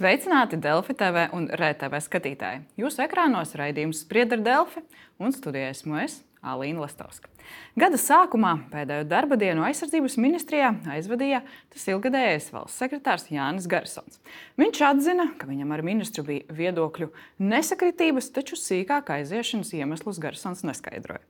Sveicināti Delfi TV un RTV skatītāji. Jūsu ekrānos raidījums Spriedra Delfi un studijā esmu es, Alīna Lastovska. Gada sākumā pēdējo darba dienu aizsardzības ministrijā aizvadīja tas ilgadējais valsts sekretārs Jānis Garsons. Viņš atzina, ka viņam ar ministru bija viedokļu nesakritības, taču sīkāk aiziešanas iemeslus Garsons neskaidroja.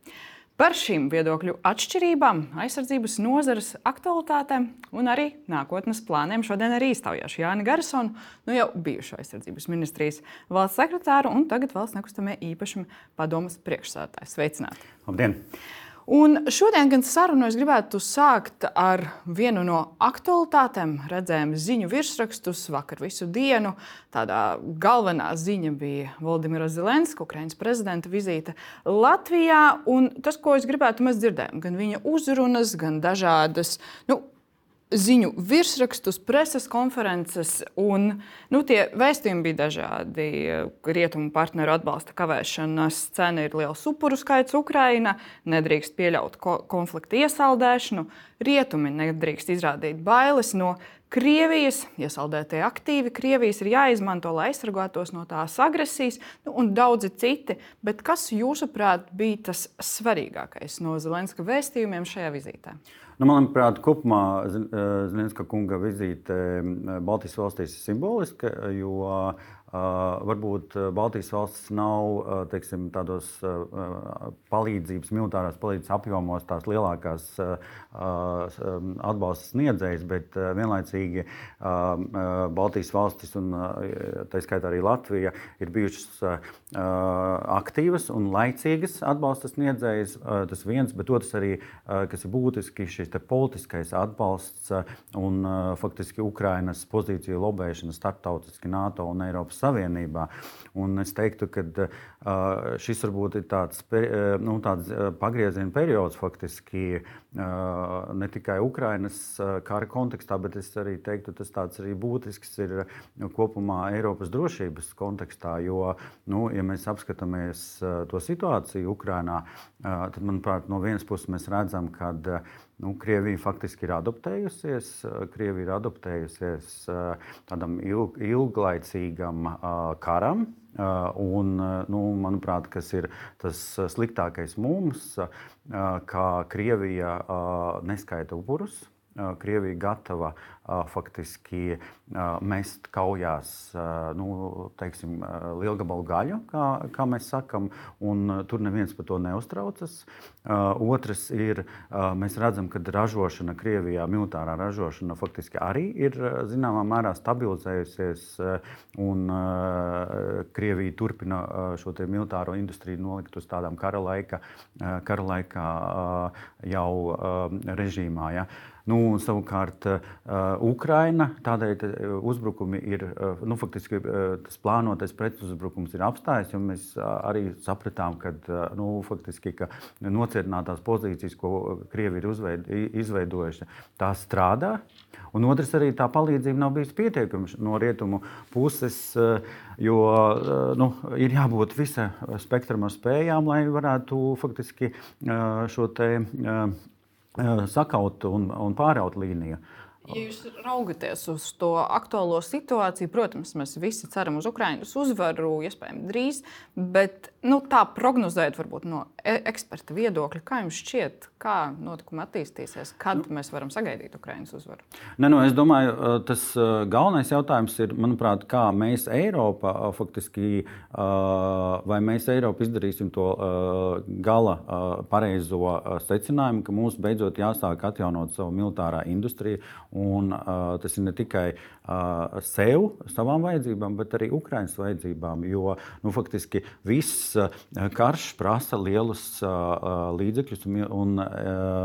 Par šīm viedokļu atšķirībām, aizsardzības nozares aktualitātēm un arī nākotnes plāniem šodien arī iztaujāšu Jāni Garsonu, nu jau bijušo aizsardzības ministrijas valsts sekretāru un tagad valsts nekustamie īpašumi padomas priekšsēdētāju. Sveicināti! Labdien! Un šodien gan sarunu es gribētu sākt ar vienu no aktualitātēm. Redzējām ziņu virsrakstus vakar visu dienu. Tādā galvenā ziņa bija Valdimira Zelenska, Ukraiņas prezidenta vizīte Latvijā. Un tas, ko es gribētu, mēs dzirdējām, gan viņa uzrunas, gan dažādas. Nu, ziņu virsrakstus, preses konferences. Un, nu, tie vēstījumi bija dažādi. Rietumu partneru atbalsta kavēšanas cena ir liels upuru skaits Ukraina, nedrīkst pieļaut ko konflikta iesaldēšanu, rietumi nedrīkst izrādīt bailes no Krievijas, iesaldētie aktīvi Krievijas ir jāizmanto, lai aizsargātos no tās agresijas, nu, un daudzi citi. Bet kas, jūsuprāt, bija tas svarīgākais no Zelenska vēstījumiem šajā vizītē? Nu, manuprāt, kopumā Zelenska kunga vizīte Baltijas valstīs ir simboliska, jo varbūt Baltijas valstis nav teiksim, tādos palīdzības, militārās palīdzības apjomos tās lielākās atbalsta sniedzējas, bet vienlaicīgi Baltijas valstis un tā skaitā arī Latvija ir bijušas aktīvas un laicīgas atbalsta sniedzējas. Tas viens, bet otrs arī, kas ir būtiski, šis politiskais atbalsts un faktiski Ukrainas pozīciju lobēšana starptautiski NATO un Eiropas Savienībā. Un es teiktu, ka šis varbūt ir tāds, nu, tāds pagrieziena periods faktiski ne tikai Ukrainas kara kontekstā, bet es arī teiktu, tas tāds arī būtisks ir kopumā Eiropas drošības kontekstā. Jo, nu, ja mēs apskatāmies to situāciju Ukrainā, tad, manuprāt, no vienas puses mēs redzam, ka nu, Krievija faktiski ir adaptējusies. Krievija ir adaptējusies tādam ilg, ilglaicīgam karam. Un, nu, manuprāt, kas ir tas sliktākais mums, ka Krievija neskaita upurus. Krievija gatava faktiski mest kaujās nu, teiksim, lielgabalu gaļu, kā, kā mēs sakām, un tur neviens par to neuztraucas. Otrs ir, mēs redzam, ka ražošana Krievijā, militārā ražošana faktiski arī ir zināmā mērā stabilizējusies, un Krievija turpina šo militāro industriju nolikt uz tādām kara laika, kara laika jau režīmā. Ja. Nu, savukārt, uh, Ukraina tādēļ uzbrukumi ir, uh, nu, faktiski uh, tas plānotais pretuzbrukums ir apstājies, mēs uh, arī sapratām, ka, uh, nu, faktiski, ka nocietinātās pozīcijas, ko Krievi ir izveidojuši, tās strādā. Un otrs arī tā palīdzība nav bijusi pietiekama no rietumu puses, jo nu, ir jābūt visam spektram ar spējām, lai varētu faktiski šo te sakaut un, un pāraut līniju. Ja jūs raugaties uz to aktuālo situāciju, protams, mēs visi ceram uz Ukraiņas uzvaru, iespējams, drīz, bet nu, tā prognozēt, varbūt no e, eksperta viedokļa, kā jums šķiet, kā notikumi attīstīsies, kad nu, mēs varam sagaidīt Ukraiņas uzvaru? Ne, nu, es domāju, tas galvenais jautājums ir, manuprāt, kā mēs Eiropa faktiski, vai mēs Eiropa izdarīsim to gala pareizo secinājumu, ka mums beidzot jāsāk atjaunot savu militārā industriju. Un, tas ir ne tikai sev, savām vajadzībām, bet arī Ukraiņas vajadzībām. Jo nu, faktiski viss karš prasa lielus līdzekļus un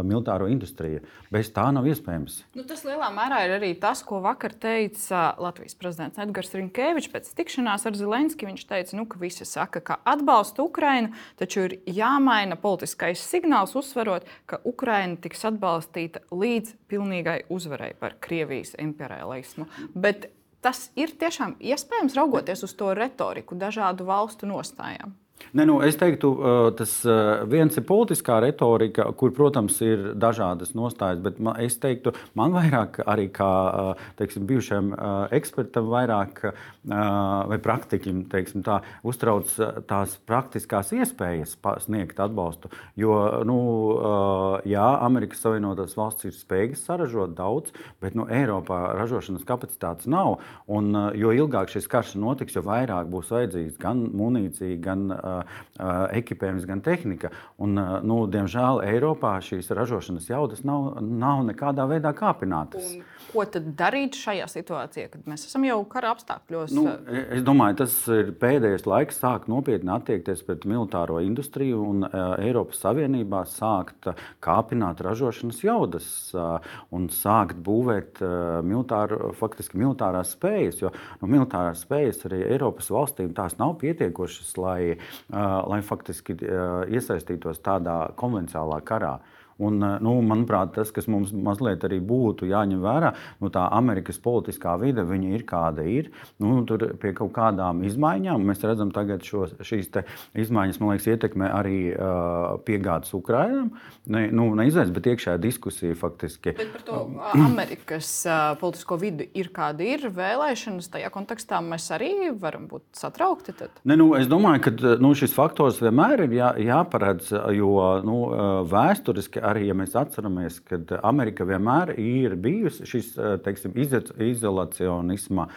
militāro industriju. Bez tā nav iespējams. Nu, tas lielā mērā ir arī tas, ko vakar teica Latvijas prezidents Edgars Rinkēvičs pēc tikšanās ar Zelenski. Viņš teica, nu, ka visi saka, ka atbalsta Ukrainu, taču ir jāmaina politiskais signāls, uzsverot, ka Ukraina tiks atbalstīta līdz pilnīgai uzvarai par Krievijas imperialismu. Bet tas ir tiešām iespējams raugoties uz to retoriku, dažādu valstu nostājām. Ne, nu, es teiktu, tas viens ir politiskā retorika, kur, protams, ir dažādas nostājas, bet man, es teiktu, man vairāk arī kā teiksim, bijušam ekspertam, vairāk, vai praktiķim, teiksim, tā, uztrauc tās praktiskās iespējas sniegt atbalstu. Jo, nu, jā, Amerikas Savienotās valsts ir spējīgas saražot daudz, bet nu, Eiropā ražošanas kapacitātes nav. Un, jo ilgāk šis karš notiks, jo vairāk būs vajadzīgs gan munīcija, gan ekipējums, gan tehnika. Un, nu, diemžēl Eiropā šīs ražošanas jaudas nav, nav nekādā veidā kāpinātas. Un ko tad darīt šajā situācijā, kad mēs esam jau kara apstākļos? Nu, es domāju, tas ir pēdējais laiks sākt nopietni attiekties pret militāro industriju un uh, Eiropas Savienībā sākt kāpināt ražošanas jaudas uh, un sākt būvēt uh, militāru, faktiski militārās spējas. Jo nu, militārās spējas arī Eiropas valstīm tās nav pietiekošas, lai, uh, lai faktiski uh, iesaistītos tādā konvencionālā karā. Uh, Un, eh, nu, manuprāt, tas, kas mums mazliet arī būtu jāņem vērā, nu, tā Amerikas politiskā vide ir kāda ir. Nu, tur pie kaut kādām izmaiņām mēs redzam, ka šo, šīs izmaiņas liekas, ietekmē arī uh, piegādes Ukraiņām. Ne, nu, neizvērst, bet iekšējā diskusija faktiski. Bet par to Amerikas uh, politisko vidi ir kāda ir vēlēšanas. Tajā kontekstā mēs arī varam būt satraukti. Ne, nu, es domāju, ka nu, šis faktors vienmēr ir jā, jāparedz, jo nu, vēsturiski arī, ja mēs atceramies, ka Amerika vienmēr ir bijusi šis teiksim, izolacionisma,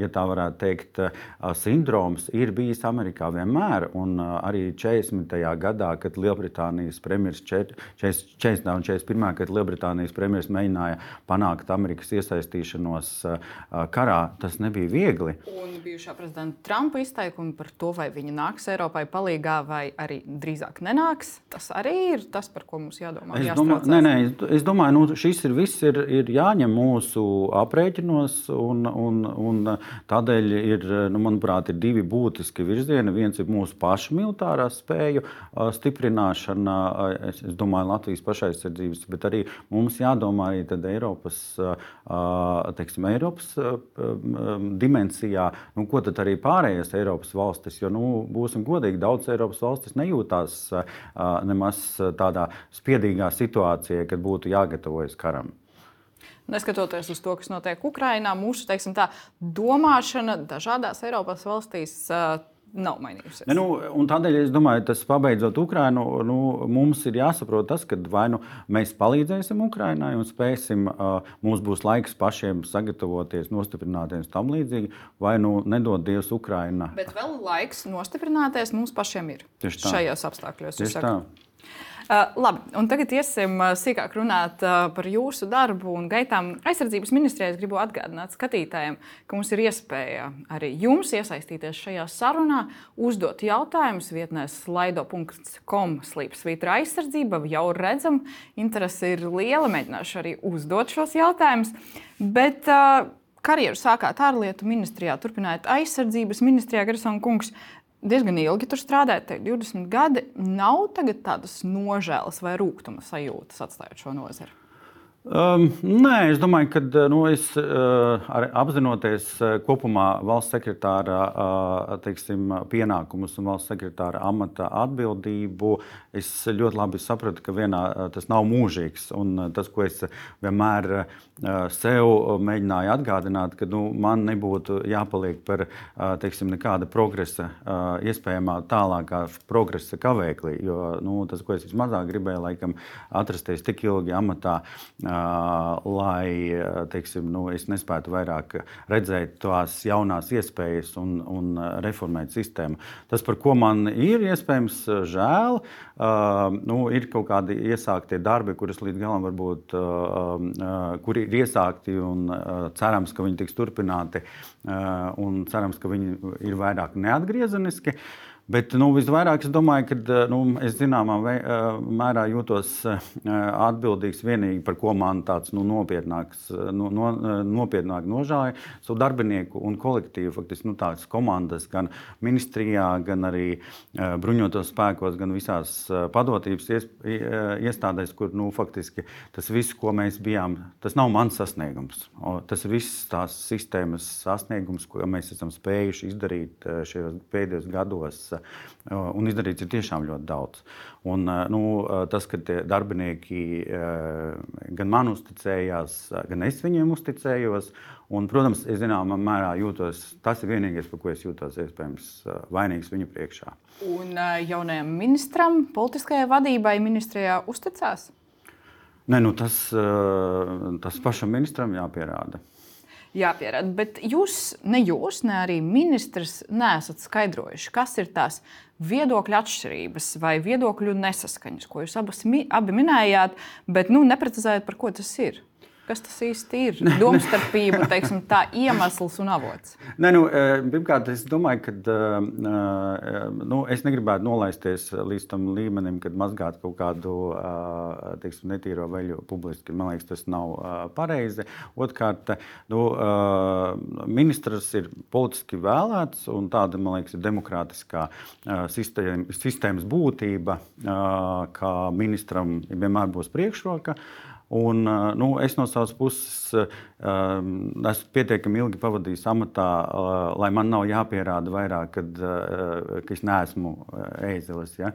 ja tā varētu teikt, sindroms, ir bijis Amerikā vienmēr. Un arī 40. gadā, kad Lielbritānijas premjerministrs 40. un 41. kad Lielbritānijas premjerministrs mēģināja panākt Amerikas iesaistīšanos karā, tas nebija viegli. Un bijušā prezidenta Trumpa izteikumi par to, vai viņi nāks Eiropai palīdzīgā vai arī drīzāk nenāks, tas arī ir tas, par ko mums jādomā jādomā. Es domāju, nē, nē, es domāju nu, šis ir viss ir, ir jāņem mūsu aprēķinos, un, un, un tādēļ ir, nu, manuprāt, ir divi būtiski virzieni. Viens ir mūsu pašu militārā spēju stiprināšana, es, es domāju, Latvijas pašaizsardzības, bet arī mums jādomā arī Eiropas, teiksim, Eiropas dimensijā, nu, ko tad arī pārējās Eiropas valstis, jo, nu, būsim godīgi, daudz Eiropas valstis nejūtās nemaz tādā spiedīgā bēdīgā situācijā, kad būtu jāgatavojas karam. Neskatoties uz to, kas notiek Ukrajinā, mūsu teiksim, tā, domāšana dažādās Eiropas valstīs uh, nav mainījusies. Ne, nu, tādēļ es domāju, tas pabeidzot Ukrajinu, nu, mums ir jāsaprot tas, ka vai nu mēs palīdzēsim Ukrajinai un spēsim, uh, mums būs laiks pašiem sagatavoties, nostiprināties tam līdzīgi, vai nu nedod Dievs Ukrajinā. Bet vēl laiks nostiprināties mums pašiem ir šajos apstākļos. Tieši tā. Uh, labi, un tagad iesim uh, sīkāk runāt uh, par jūsu darbu un gaitām. Aizsardzības ministrijā es gribu atgādināt skatītājiem, ka mums ir iespēja arī jums iesaistīties šajā sarunā, uzdot jautājumus vietnē slaido.com slīpsvītra aizsardzība. Jau redzam, interese ir liela, mēģināšu arī uzdot šos jautājumus. Bet, uh, Karjeru sākāt ārlietu ministrijā, turpinājāt aizsardzības ministrijā, Garsona kungs diezgan ilgi tur strādājat, 20 gadi. Nav tādas nožēlas vai rūkuma sajūtas atstājot šo nozari. Um, nē, es domāju, ka nu, es uh, apzinoties uh, kopumā valsts sekretāra uh, teiksim, pienākumus un valsts sekretāra amata atbildību, es ļoti labi sapratu, ka vienā, uh, tas nav mūžīgs. Un, uh, tas, ko es vienmēr uh, sev mēģināju atgādināt, ka nu, man nebūtu jāpaliek par uh, teiksim, nekāda progresa, uh, iespējamā tālākā progresa kavēklī. Jo nu, tas, ko es vismazāk gribēju, laikam, atrasties tik ilgi amatā. Uh, lai teiksim, nu, es nespētu vairāk redzēt tās jaunās iespējas un, un reformēt sistēmu. Tas, par ko man ir iespējams žēl, nu, ir kaut kādi iesāktie darbi, kurus līdz galam varbūt kuri ir iesākti un cerams, ka viņi tiks turpināti un cerams, ka viņi ir vairāk neatgriezeniski. Uh, Bet nu, visvairāk es domāju, ka eh, nu, es zināmā eh, mērā jūtos eh, atbildīgs vienīgi par ko man tāds nu, nopietnāks, nu, no, nopietnāk nožēloja savu darbinieku un kolektīvu, faktiski nu, tādas komandas gan ministrijā, gan arī bruņotos spēkos, gan visās padotības ies, iestādēs, kur nu, faktiski tas viss, ko mēs bijām, tas nav mans sasniegums. Tas viss tās sistēmas sasniegums, ko mēs esam spējuši izdarīt šajos pēdējos gados Un izdarīts ir tiešām ļoti daudz. Un, nu, tas, ka darbinieki gan man uzticējās, gan es viņiem uzticējos, Un, protams, es zināmā mērā jūtos, tas ir vienīgais, par ko es jūtos iespējams vainīgs viņu priekšā. Un jaunajam ministram, politiskajai vadībai ministrijā uzticās? Nē, nu tas, tas pašam ministram jāpierāda. Jāpierāda, bet jūs, ne jūs, ne arī ministrs, neesat skaidrojuši, kas ir tās viedokļu atšķirības vai viedokļu nesaskaņas, ko jūs abas, abi minējāt, bet nu, neprecizējat, par ko tas ir. Kas tas īsti ir? Domstarpība, teiksim, tā iemesls un avots. Nē, nu, e, pirmkārt, es domāju, ka e, e, nu, es negribētu nolaisties līdz tam līmenim, kad mazgāt kaut kādu teiksim, netīro veļu publiski. Man liekas, tas nav pareizi. Otrkārt, nu, ministrs ir politiski vēlēts, un tāda, man liekas, ir demokrātiskā sistēmas, sistēmas būtība, ka ministram vienmēr būs priekšroka. Un, nu, es no savas puses um, esmu pietiekami ilgi pavadījis amatā, uh, lai man nav jāpierāda vairāk, kad, ka es neesmu ēzelis. Ja?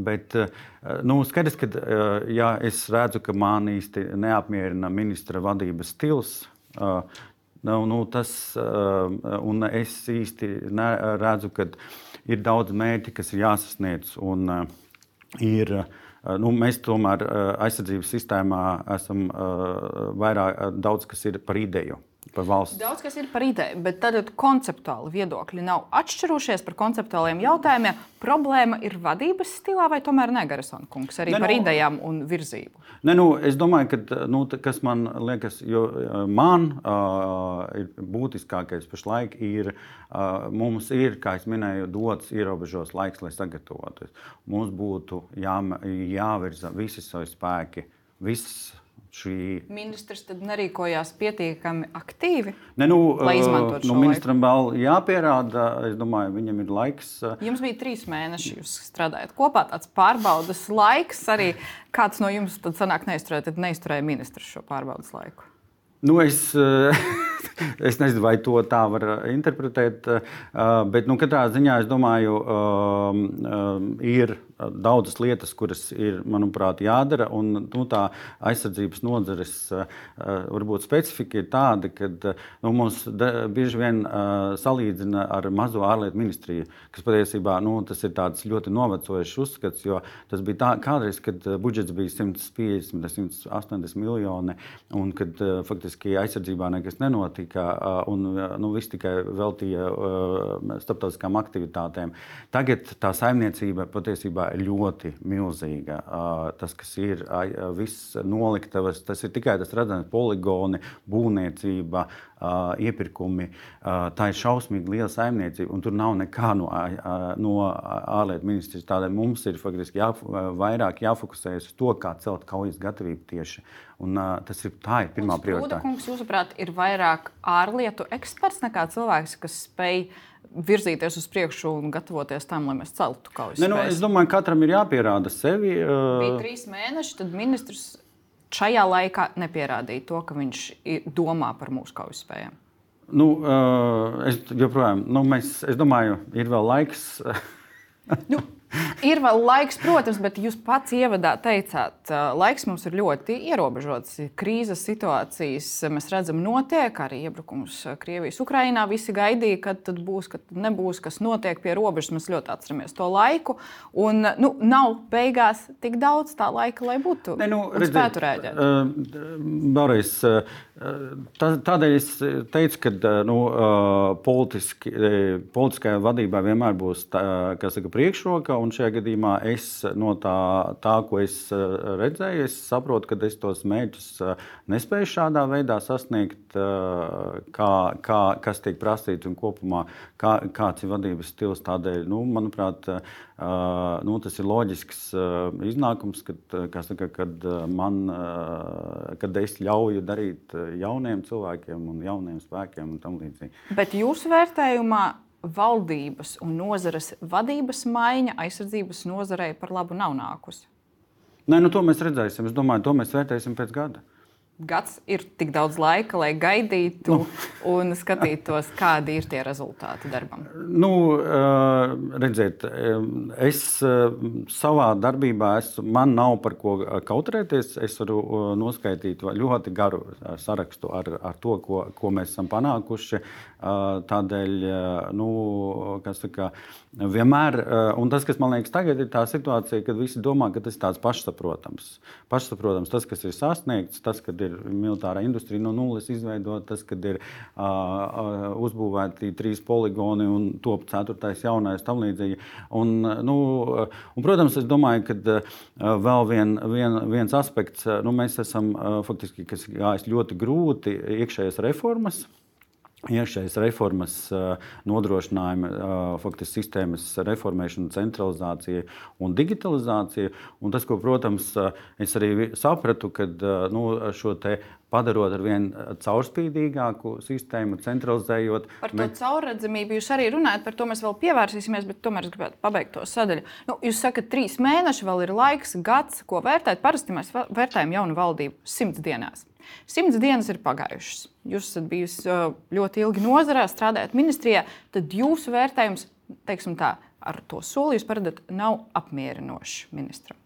Bet nu, skaidrs, ka ja es redzu, ka man īsti neapmierina ministra vadības stils. Nu, nu, tas, un es īsti redzu, ka ir daudz mērķi, kas ir jāsasniedz. Un, ir, uh, Eh, nu, mēs tomēr eh, aizsardzības sistēmā esam eh, vairāk daudz kas ir par ideju par valsts. Daudz kas ir par ideju, bet tad konceptuāli viedokļi nav atšķirušies par konceptuāliem jautājumiem. Problēma ir vadības stilā vai tomēr Negarisona kungs arī ne, par nu, idejām un virzību? Ne, nu, es domāju, ka nu, kas man liekas, jo man uh, ir būtiskākais pašlaik ir, uh, mums ir, kā jau minēju, dots ierobežos laiks, lai sagatavotos. Mums būtu jā, jāvirza visi savi spēki, visas šī. Ministrs tad nerīkojās pietiekami aktīvi. Ne, nu, lai izmantotu nu, šo nu, ministram vēl jāpierāda. Es domāju, viņam ir laiks. Jums bija trīs mēneši, jūs strādājat kopā. Tāds pārbaudas laiks arī. Kāds no jums tad sanāk neizturēt, tad neizturēja ministrs šo pārbaudas laiku? Nu, es, es nezinu, vai to tā var interpretēt, bet nu, katrā ziņā es domāju, ir daudzas lietas, kuras ir, manuprāt, jādara. Un, nu, tā aizsardzības nozares uh, varbūt specifika ir tāda, ka nu, mums bieži vien salīdzina ar mazo ārlietu ministriju, kas patiesībā nu, tas ir ļoti novecojušs uzskats, tas bija tā, kādreiz, kad budžets bija 150, 180 miljoni, un kad faktiski aizsardzībā nekas nenotika, un nu, viss tikai veltīja starptautiskām aktivitātēm. Tagad tā saimniecība patiesībā ļoti milzīga. Tas, kas ir viss noliktavas, tas ir tikai tas redzams poligoni, būvniecība, iepirkumi. Tā ir šausmīgi liela saimniecība, un tur nav nekā no, no ārlietu ministrijas. Tādēļ mums ir faktiski jā, vairāk jāfokusējas uz to, kā celt kaujas gatavību tieši. Un, tas ir tā ir pirmā prioritāte. Kungs, jūsuprāt, ir vairāk ārlietu eksperts nekā cilvēks, kas spēj virzīties uz priekšu un gatavoties tam, lai mēs celtu kaujas. Ne, nu, es domāju, ka katram ir jāpierāda sevi. Uh... Bija trīs mēneši, tad ministrs šajā laikā nepierādīja to, ka viņš domā par mūsu kaujas spējām. Nu, uh, es joprojām, nu, mēs, es domāju, ir vēl laiks. nu, Ir vēl laiks, protams, bet jūs pats ievadā teicāt, laiks mums ir ļoti ierobežots. Krīzes situācijas mēs redzam, notiek arī iebrukums Krievijas Ukrajinā. Visi gaidīja, kad tad būs, kad nebūs, kas notiek pie robežas. Mēs ļoti atceramies to laiku. Un, nu, nav beigās tik daudz tā laika, lai būtu ne, nu, spētu rēģēt. Uh, Boris, uh, Tādēļ es teicu, ka nu, politiski, politiskajā vadībā vienmēr būs tā, saka, priekšroka. Šajā gadījumā es no tā, tā, ko es redzēju, es saprotu, ka es tos mērķus nespēju šādā veidā sasniegt, kā, kā, kas tiek prasīts un kopumā kā, kāds ir vadības stils. Tādēļ, nu, manuprāt, nu, tas ir loģisks iznākums, kad, saka, kad, man, kad es ļauju darīt jauniem cilvēkiem un jauniem spēkiem un tam līdzīgi. Bet jūsu vērtējumā valdības un nozares vadības maiņa aizsardzības nozarei par labu nav nākusi? Nē, nu, to mēs redzēsim. Es domāju, to mēs vērtēsim pēc gada. Gads ir tik daudz laika, lai gaidītu nu. un skatītos, kādi ir tie rezultāti darbam? Nu, redziet, es savā darbībā, es, man nav par ko kautrēties. Es varu noskaidrot ļoti garu sarakstu ar, ar to, ko, ko mēs esam panākuši. Tādēļ, nu, kas saka, vienmēr, un tas, kas man liekas tagad, ir tā situācija, kad visi domā, ka tas ir tāds pašsaprotams. Pašsaprotams, tas, kas ir sasniegts, tas, kad ir militārā industrija no nulles izveidota, tas, kad ir uh, uzbūvēti trīs poligoni un top ceturtais jaunais tam līdzīgi. Un, nu, un, protams, es domāju, ka vēl vien, vien, viens aspekts, nu, mēs esam faktiski, kas gājis ļoti grūti, iekšējas reformas iekšējas reformas nodrošinājuma, faktiski sistēmas reformēšana, centralizācija un digitalizācija. Un tas, ko, protams, es arī sapratu, kad nu, šo te padarot ar vien caurspīdīgāku sistēmu, centralizējot. Par to bet... caurredzamību jūs arī runājat, par to mēs vēl pievērsīsimies, bet tomēr es gribētu pabeigt to sadaļu. Nu, jūs sakat, trīs mēneši vēl ir laiks, gads, ko vērtēt. Parasti mēs vērtējam jaunu valdību simts dienās. Simts dienas ir pagājušas. Jūs esat bijusi ļoti ilgi nozarē, strādājat ministrijā. Tad jūsu vērtējums, teiksim tā, ar to soli jūs paredat, nav apmierinošs ministram.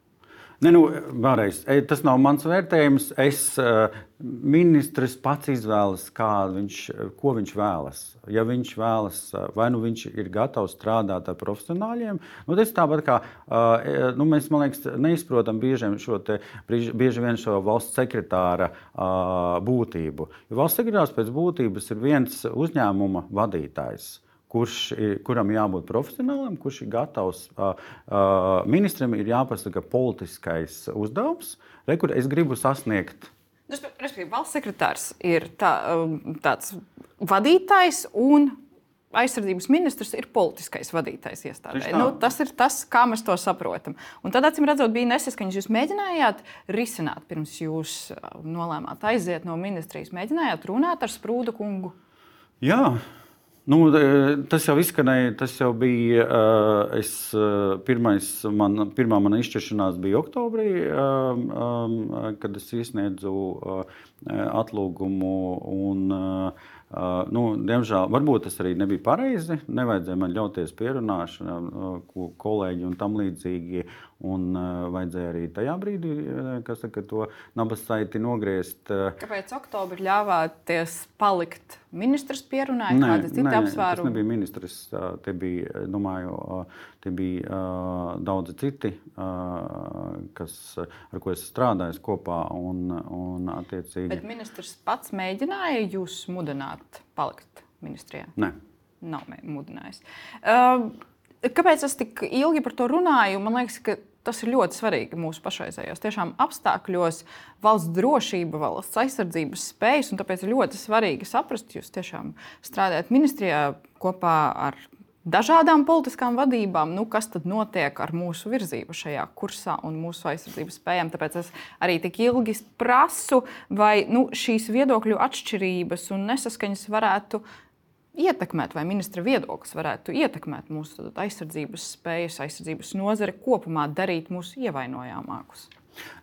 Ne, nu, vēlreiz, tas nav mans vērtējums. Es, ministrs pats izvēlas, viņš, ko viņš vēlas. Ja viņš vēlas, vai nu viņš ir gatavs strādāt ar profesionāļiem, nu, tas tāpat kā nu, mēs liekas, neizprotam bieži, šo te, bieži vien šo valsts sekretāra būtību. Jo valsts sekretārs pēc būtības ir viens uzņēmuma vadītājs kurš, kuram jābūt profesionālam, kurš ir gatavs. Uh, uh, ministram ir jāpasaka politiskais uzdevums, re, kur es gribu sasniegt. Nu, respektīvi, valsts sekretārs ir tā, tāds vadītājs un aizsardzības ministrs ir politiskais vadītājs iestādē. Nu, tas ir tas, kā mēs to saprotam. Un tad, acīm redzot, bija nesaskaņas. Jūs mēģinājāt risināt, pirms jūs nolēmāt aiziet no ministrijas. Mēģinājāt runāt ar Sprūdu kungu. Jā, Nu, tas jau izskanēja, tas jau bija. Es, pirmais, man, pirmā mana izšķiršanās bija oktobrī, kad es iesniedzu atlūgumu. Un, nu, diemžēl, varbūt tas arī nebija pareizi. Nevajadzēja man ļauties pierunāšanai, uh, kolēģi un tam līdzīgi. Un uh, vajadzēja arī tajā brīdī, kas saka, to nabas saiti nogriezt. Kāpēc oktobrī ļāvāties palikt Ministrs pierunāja, nē, kāda cita apsvēruma? Tas nebija ministrs. Te bija, domāju, te bija daudzi citi, kas, ar ko es strādāju kopā. Un, un attiecīgi... Bet ministrs pats mēģināja jūs mudināt palikt ministrijā? Nē. Nav mudinājis. Kāpēc es tik ilgi par to runāju? Man liekas, ka Tas ir ļoti svarīgi mūsu pašreizējos tiešām apstākļos, valsts drošība, valsts aizsardzības spējas. Tāpēc ir ļoti svarīgi saprast, jūs tiešām strādājat ministrijā kopā ar dažādām politiskām vadībām, nu, kas tad notiek ar mūsu virzību šajā kursā un mūsu aizsardzības spējām. Tāpēc es arī tik ilgi prasu, vai nu, šīs viedokļu atšķirības un nesaskaņas varētu ietekmēt, vai ministra viedoklis varētu ietekmēt mūsu aizsardzības spējas, aizsardzības nozare kopumā, darīt mūs ievainojamākus?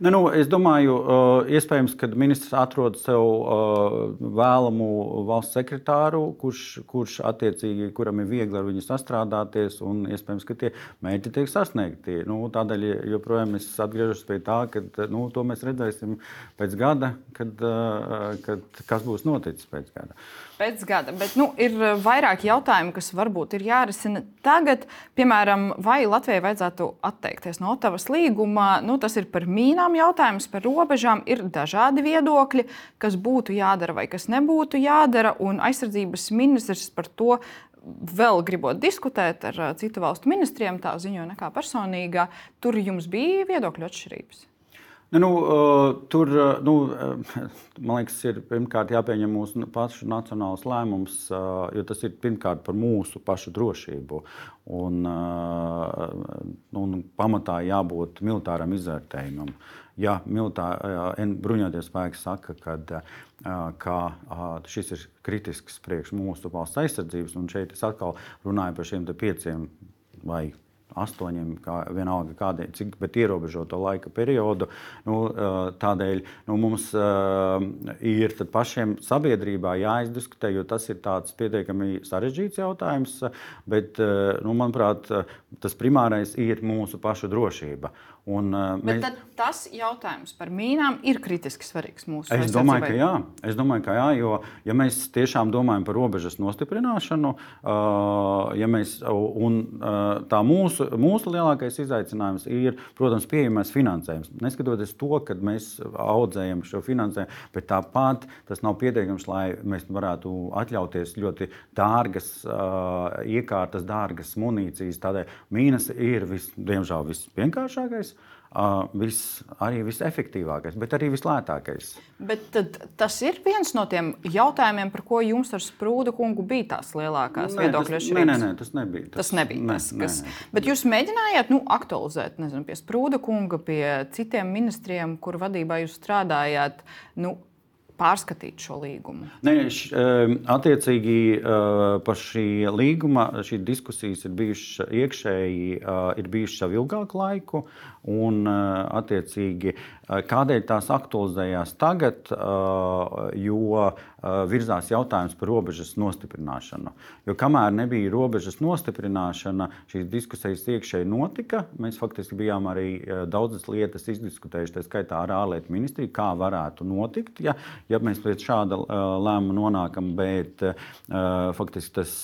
Ne, nu, es domāju, uh, iespējams, ka ministrs atrod sev uh, vēlamu valsts sekretāru, kurš, kurš attiecīgi, kuram ir viegli ar viņu sastrādāties, un iespējams, ka tie mērķi tiek sasniegti. Nu, tādēļ joprojām es atgriežos pie tā, ka nu, to mēs redzēsim pēc gada, kad, uh, kad kas būs noticis pēc gada. Uh, pēc gada. Bet nu, ir eh, vairāk jautājumu, kas varbūt ir jārisina tagad. Piemēram, vai Latvijai vajadzētu atteikties no Otavas līguma? Nu, tas ir par mīnām jautājums, par robežām. Ir dažādi viedokļi, kas būtu jādara vai kas nebūtu jādara. Un aizsardzības ministrs par to vēl gribot diskutēt ar eh, citu valstu ministriem, tā ziņo nekā personīgā. Tur jums bija viedokļu atšķirības. Nu, nu, uh, tur, uh, nu, man liekas, ir pirmkārt jāpieņem mūsu pašu nacionāls lēmums, jo tas ir pirmkārt par mūsu pašu drošību. Un, un pamatā jābūt militāram izvērtējumam. Ja bruņoties spēki saka, ka, ka šis ir kritisks priekš mūsu valsts aizsardzības, un šeit es atkal runāju par šiem pieciem vai astoņiem, kā, vienalga kādiem, cik, bet ierobežoto laika periodu. Nu, tādēļ nu, mums ir pašiem sabiedrībā jāizdiskutē, jo tas ir pietiekami sarežģīts jautājums. Bet, nu, manuprāt, tas primārais ir mūsu pašu drošība. Un, uh, mēs... Tas jautājums par mīnām ir kritiski svarīgs mūsu es domāju, ka jā. es domāju, ka jā. Jo, ja mēs tiešām domājam par robežas nostiprināšanu, uh, ja mēs, un uh, tā mūsu, mūsu lielākais izaicinājums ir, protams, pieejamais finansējums. Neskatoties to, ka mēs audzējam šo finansējumu, bet tāpat tas nav pietiekams, lai mēs varētu atļauties ļoti dārgas iekārtas, dārgas munīcijas. Tādēļ mīnas ir, vis, diemžēl, visvienkāršākais vis, arī visefektīvākais, bet arī vislētākais. Bet tas ir viens no tiem jautājumiem, par ko jums ar Sprūdu kungu bija tās lielākās viedokļu atšķirības. Nē, nē, nē, tas nebija. Tas, tas nebija nē, tas, kas. Nē, nē. Bet jūs mēģinājāt nu, aktualizēt nezinu, pie Sprūda kunga, pie citiem ministriem, kur vadībā jūs strādājāt. Nu, pārskatīt šo līgumu? Nē, š, attiecīgi par šī līguma šī diskusijas ir bijušas iekšēji, ir bijušas jau ilgāku laiku. Un, attiecīgi, kādēļ tās aktualizējās tagad, jo virzās jautājums par robežas nostiprināšanu. Jo kamēr nebija robežas nostiprināšana, šīs diskusijas iekšēji notika. Mēs faktiski bijām arī daudzas lietas izdiskutējuši, tā skaitā ar ārlietu ministriju, kā varētu notikt, ja, ja mēs pēc šāda lēmuma nonākam. Bet faktiski tas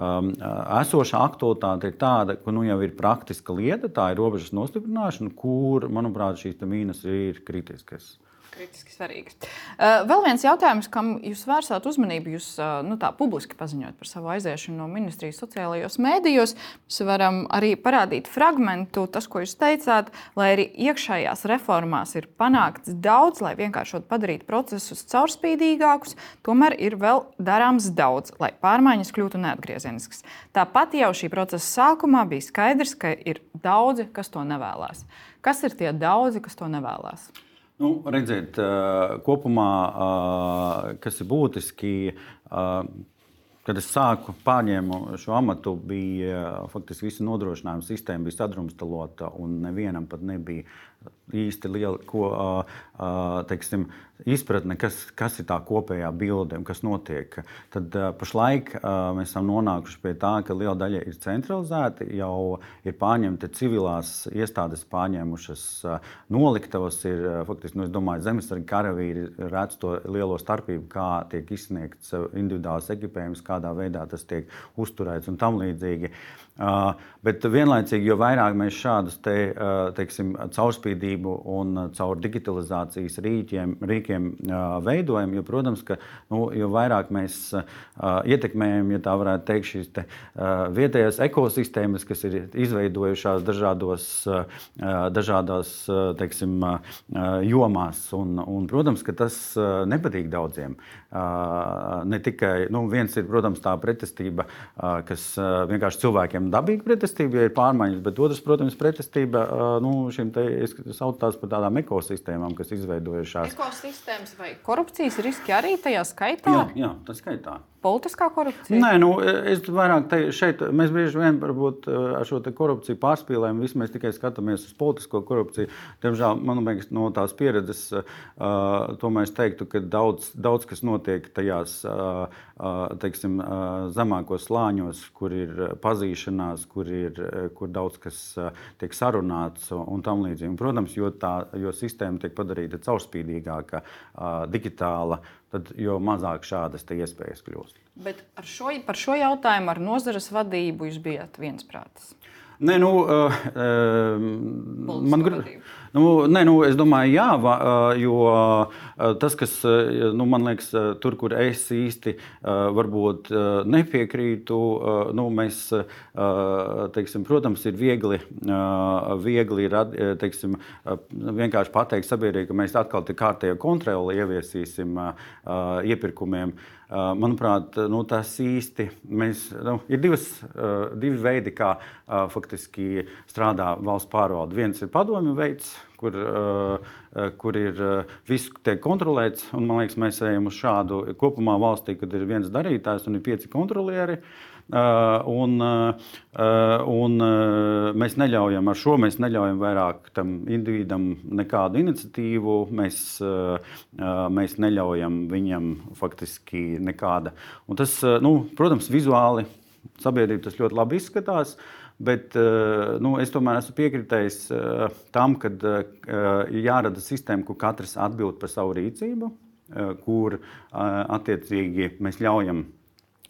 esošā aktualitāte ir tāda, ka nu, jau ir praktiska lieta, tā ir robežas nostiprināšana kur, manuprāt, šīs mīnas ir kritiskas kritiski svarīgas. Uh, vēl viens jautājums, kam jūs vērsāt uzmanību, jūs uh, nu, tā publiski paziņojat par savu aiziešanu no ministrijas sociālajos mēdījos. Mēs varam arī parādīt fragment, tas, ko jūs teicāt, lai arī iekšējās reformās ir panākts daudz, lai vienkāršot padarītu procesus caurspīdīgākus, tomēr ir vēl darāms daudz, lai pārmaiņas kļūtu neatgriezeniskas. Tāpat jau šī procesa sākumā bija skaidrs, ka ir daudzi, kas to nevēlas. Kas ir tie daudzi, kas to nevēlas? Nu, redziet, kopumā, kas ir būtiski, kad es sāku pārņēmu šo amatu, bija faktiski visa nodrošinājuma sistēma bija sadrumstalota un nevienam pat nebija īsti liela ko, teiksim, izpratne, kas, kas ir tā kopējā bilde un kas notiek. Tad pašlaik mēs esam nonākuši pie tā, ka liela daļa ir centralizēta, jau ir pārņemta civilās iestādes, pārņēmušas noliktavas. Ir, faktiski, nu, domāju, zemesargi karavīri redz to lielo starpību, kā tiek izsniegts individuāls ekipējums, kādā veidā tas tiek uzturēts un tam līdzīgi. Bet vienlaicīgi, jo vairāk mēs šādus te, teiksim, caurspīdību un caur digitalizācijas rīkiem, rīkiem uh, veidojam, jo, protams, ka nu, jo vairāk mēs ietekmējam, ja tā varētu teikt, šīs te, vietējās ekosistēmas, kas ir izveidojušās dažādos, dažādās teiksim, jomās. Un, un, protams, ka tas nepatīk daudziem. Ne tikai nu, viens ir, protams, tā pretestība, kas vienkārši cilvēkiem dabīga pretestība, ja ir pārmaiņas, bet otrs, protams, pretestība nu, šīm te, es saucu tās par tādām ekosistēmām, kas izveidojušās. Ekosistēmas vai korupcijas riski arī tajā skaitā? Jā, jā tas skaitā politiskā korupcija? Nē, nu, es vairāk te, šeit mēs bieži vien varbūt, ar šo korupciju pārspīlējam. Visi mēs tikai skatāmies uz politisko korupciju. Diemžēl, man liekas, no tās pieredzes, uh, tomēr es teiktu, ka daudz, daudz kas notiek tajās uh, teiksim, uh, zemākos slāņos, kur ir pazīšanās, kur, ir, kur daudz kas tiek sarunāts un tam līdzīgi. Protams, jo, tā, jo sistēma tiek padarīta caurspīdīgāka, digitāla. Uh, tad jo mazāk šādas iespējas kļūst. Bet šo, par šo jautājumu ar nozares vadību jūs bijat viensprātis? Nē, nu, uh, uh, man gribas. Nu, nē, nu, es domāju, jā, va, jo tas, kas nu, man liekas, tur, kur es īsti varbūt nepiekrītu, nu, mēs, teiksim, protams, ir viegli, viegli teiksim, vienkārši pateikt sabiedrībai, ka mēs atkal tik kārtējo kontroli ieviesīsim iepirkumiem. Manuprāt, nu, tas īsti mēs, nu, ir divas, divi veidi, kā faktiski strādā valsts pārvalde. Viens ir padomju veids, kur, kur ir viss tiek kontrolēts. Un, man liekas, mēs ejam uz šādu kopumā valstī, kad ir viens darītājs un ir pieci kontrolieri. Un, un mēs neļaujam ar šo, mēs neļaujam vairāk tam individam nekādu iniciatīvu. Mēs, mēs neļaujam viņam faktiski nekāda. Un tas, nu, protams, vizuāli sabiedrība tas ļoti labi izskatās. Bet nu, es tomēr esmu piekritējis tam, ka ir jārada sistēma, kur katrs atbild par savu rīcību, kur attiecīgi mēs ļaujam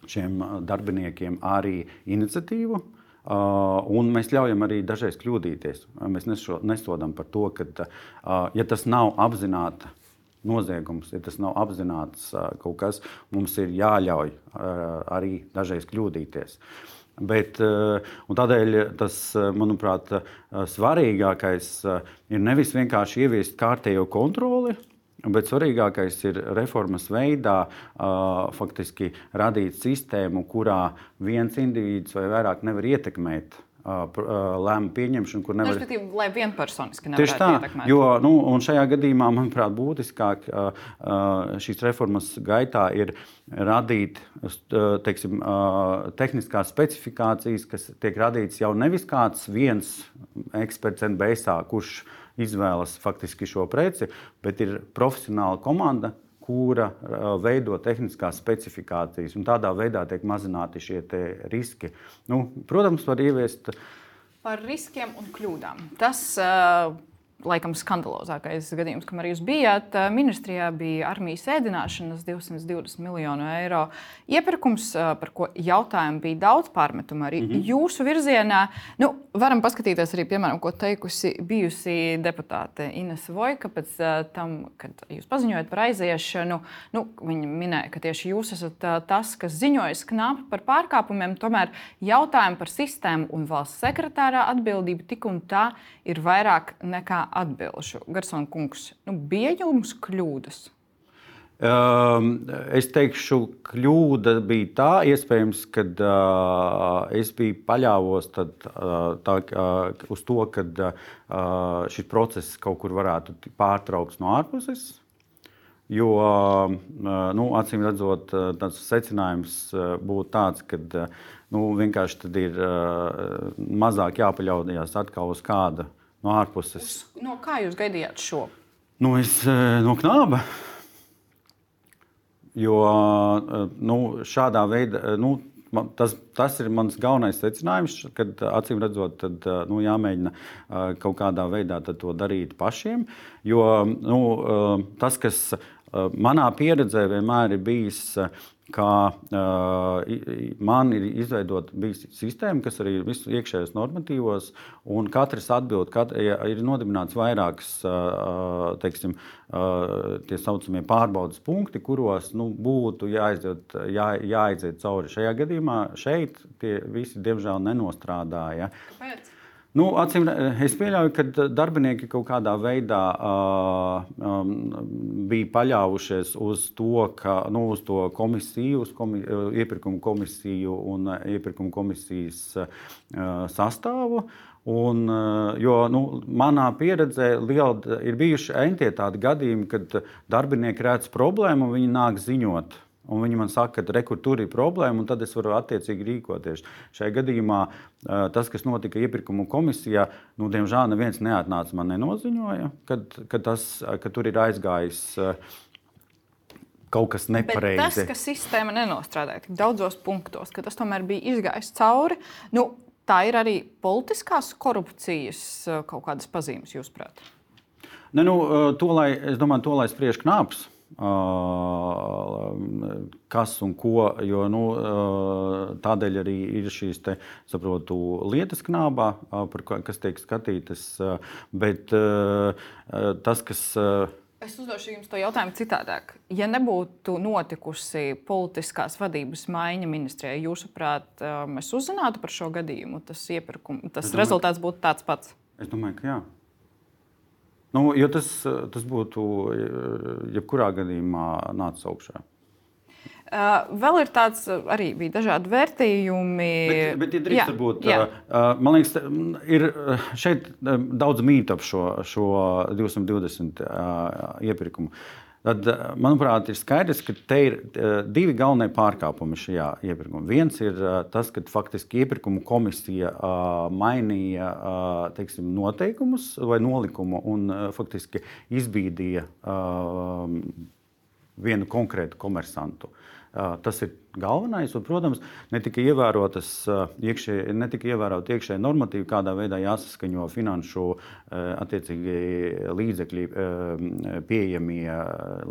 šiem darbiniekiem arī iniciatīvu. Uh, un mēs ļaujam arī dažreiz kļūdīties. Mēs neso, nesodām par to, ka, uh, ja tas nav apzināti noziegums, ja tas nav apzināts uh, kaut kas, mums ir jāļauj arī dažreiz kļūdīties. Bet, tādēļ tas, manuprāt, svarīgākais ir nevis vienkārši ieviest kārtējo kontroli, Bet svarīgākais ir reformas veidā uh, faktiski radīt sistēmu, kurā viens indivīds vai vairāk nevar ietekmēt uh, lēmumu pieņemšanu, kur nevar. Respektīvi, lai vienpersoniski nevarētu Tieši tā, ietekmēt. Jo, nu, un šajā gadījumā, manuprāt, būtiskāk šīs reformas gaitā ir radīt teiksim, tehniskās specifikācijas, kas tiek radītas jau nevis kāds viens eksperts NBSā, kurš izvēlas faktiski šo preci, bet ir profesionāla komanda, kura veido tehniskās specifikācijas. Tādā veidā tiek mazināti šie riski. Nu, protams, var ieviest. Par riskiem un kļūdām. Tas uh, laikam skandalozākais gadījums, kam arī jūs bijāt. Ministrijā bija armijas ēdināšanas 220 miljonu eiro iepirkums, par ko jautājumu bija daudz pārmetumu arī mm -hmm. jūsu virzienā. Nu, varam paskatīties arī, piemēram, ko teikusi bijusi deputāte Ines Vojka pēc tam, kad jūs paziņojat par aiziešanu. Nu, viņa minēja, ka tieši jūs esat tas, kas ziņoja sknāpi par pārkāpumiem. Tomēr jautājumi par sistēmu un valsts sekretārā atbildību tik un tā ir vairāk nekā atbildšu. Garsona kungs, nu, bija jums kļūdas? Um, es teikšu, kļūda bija tā, iespējams, ka uh, es biju paļāvos tad, uh, tā, uh, uz to, ka uh, šis process kaut kur varētu pārtraukt no ārpuses. Jo, uh, nu, acīm redzot, tas secinājums uh, būtu tāds, ka uh, nu, vienkārši ir uh, mazāk jāpaļaujas atkal uz kādu no ārpuses. Uz, no kā jūs gaidījāt šo? Nu, es, eh, no knāba. Jo eh, nu, šādā veidā. Eh, nu, Tas, tas ir mans galvenais secinājums, kad acīm redzot, tad, nu, jāmēģina kaut kādā veidā to darīt pašiem. Jo nu, tas, kas manā pieredzē vienmēr ir bijis ka uh, man ir izveidota sistēma, kas arī ir visu iekšējos normatīvos, un katrs atbild, kat, ja ir nodibināts vairākas uh, teiksim, uh, tie saucamie pārbaudas punkti, kuros nu, būtu jāaiziet, jā, jāaiziet cauri. Šajā gadījumā šeit tie visi diemžēl nenostrādāja. Kāpēc? Nu, acīm, es pieļauju, ka darbinieki kaut kādā veidā uh, um, bija paļāvušies uz to, ka, nu, uz to komisiju, uz komi, iepirkuma komisiju un iepirkuma komisijas uh, sastāvu. Un, uh, jo nu, manā pieredzē liela, ir bijuši entie tādi gadījumi, kad darbinieki redz problēmu un viņi nāk ziņot Un viņi man saka, ka rekur, tur ir problēma, un tad es varu attiecīgi rīkoties. Šajā gadījumā tas, kas notika iepirkuma komisijā, nu, diemžēl neviens neatnāca man nenoziņoja, kad, kad, tas, ka tur ir aizgājis kaut kas nepareizi. Bet tas, ka sistēma nenostrādāja tik daudzos punktos, ka tas tomēr bija izgājis cauri, nu, tā ir arī politiskās korupcijas kaut kādas pazīmes, jūsuprāt? Ne, nu, to, lai, es domāju, to lai spriež knāps kas un ko. Jo, nu, tādēļ arī ir šīs te, saprotu, lietas knābā, kas tiek skatītas. Bet tas, kas. Es uzdošu jums to jautājumu citādāk. Ja nebūtu notikusi politiskās vadības maiņa ministrijā, jūsuprāt, mēs uzzinātu par šo gadījumu, tas, iepirkum, tas domāju, rezultāts būtu tāds pats? Es domāju, ka jā. Nu, jo tas, tas būtu jebkurā gadījumā nācis augšā. Uh, vēl ir tāds, arī bija dažādi vērtījumi. Bet, bet ja drīkst, būt, jā. Man liekas, ir šeit daudz mītu ap šo, šo 220 uh, iepirkumu. Tad, manuprāt, ir skaidrs, ka te ir divi galvenie pārkāpumi šajā iepirkumā. Viens ir tas, ka faktiski iepirkuma komisija mainīja teiksim, noteikumus vai nolikumu un faktiski izbīdīja vienu konkrētu komersantu. Tas ir galvenais. Un, protams, netika ievērotas iekšēji, netika ievērot iekšēji normatīvi, kādā veidā jāsaskaņo finanšu līdzekļi pieejamie,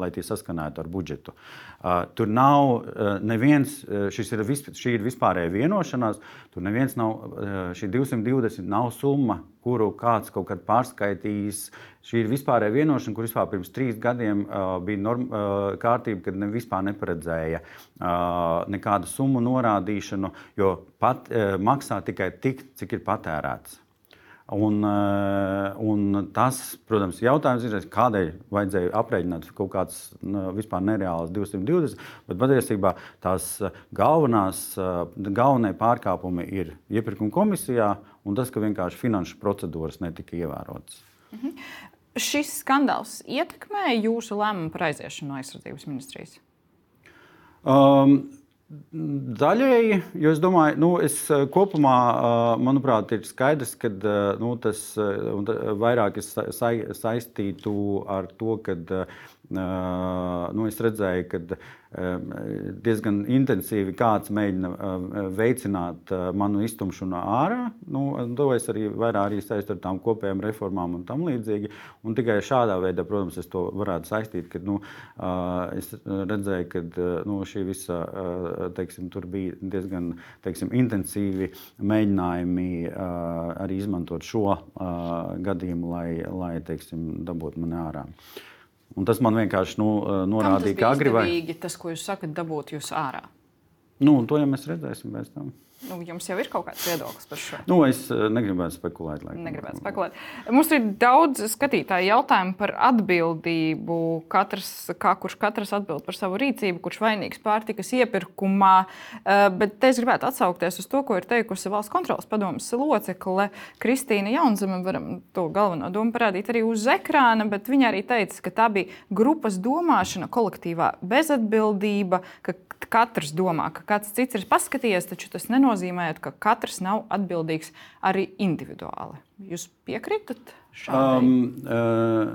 lai tie saskanētu ar budžetu. Tur nav neviens, ir, šī ir vispārēja vienošanās, tur neviens nav, šī 220 nav summa, kuru kāds kaut kad pārskaitījis. Šī ir vispārēja vienošana, kur vispār pirms trīs gadiem bija norm, kārtība, kad ne vispār neparedzēja nekādu summu norādīšanu, jo pat, maksā tikai tik, cik ir patērēts. Un, un tas, protams, jautājums ir, kādēļ vajadzēja aprēķināt kaut kādas vispār nereālas 220, bet patiesībā tās galvenās, galvenie pārkāpumi ir iepirkuma komisijā un tas, ka vienkārši finanšu procedūras netika ievērotas. Mhm. Šis skandāls ietekmēja jūsu lēmumu par aiziešanu no aizsardzības ministrijas? Um, Daļēji, jo es domāju, nu, es uh, kopumā, uh, manuprāt, ir skaidrs, ka uh, nu, tas vairāk saistītu ar to, ka nu, es redzēju, ka diezgan intensīvi kāds mēģina veicināt manu iztumšanu ārā. Nu, to es arī vairāk arī saistu ar tām kopējām reformām un tam līdzīgi. Un tikai šādā veidā, protams, es to varētu saistīt, ka nu, es redzēju, ka nu, šī visa, teiksim, tur bija diezgan teiksim, intensīvi mēģinājumi arī izmantot šo gadījumu, lai, lai teiksim, dabūtu mani ārā. Uh, Un tas man vienkārši nu, norādīja, ka agri vai tas, ko jūs sakat, dabūt jūs ārā. Nu, to jau mēs redzēsim pēc tam. Nu, jums jau ir kaut kāds viedoklis par šo? Nu, es eh, negribētu spekulēt. Laikam. Negribētu spekulēt. Mums ir daudz skatītāju jautājumu par atbildību. Katrs, kā kurš katrs atbild par savu rīcību, kurš vainīgs pārtikas iepirkumā. Eh, bet es gribētu atsaukties uz to, ko ir teikusi valsts kontrolas padomas locekle Kristīna Jaunzeme. Varam to galveno domu parādīt arī uz ekrāna, bet viņa arī teica, ka tā bija grupas domāšana, kolektīvā bezatbildība, ka katrs domā, ka kāds cits ir paskatījies, taču tas nenozīmē, ka katrs nav atbildīgs arī individuāli. Jūs piekrītat? Um, uh,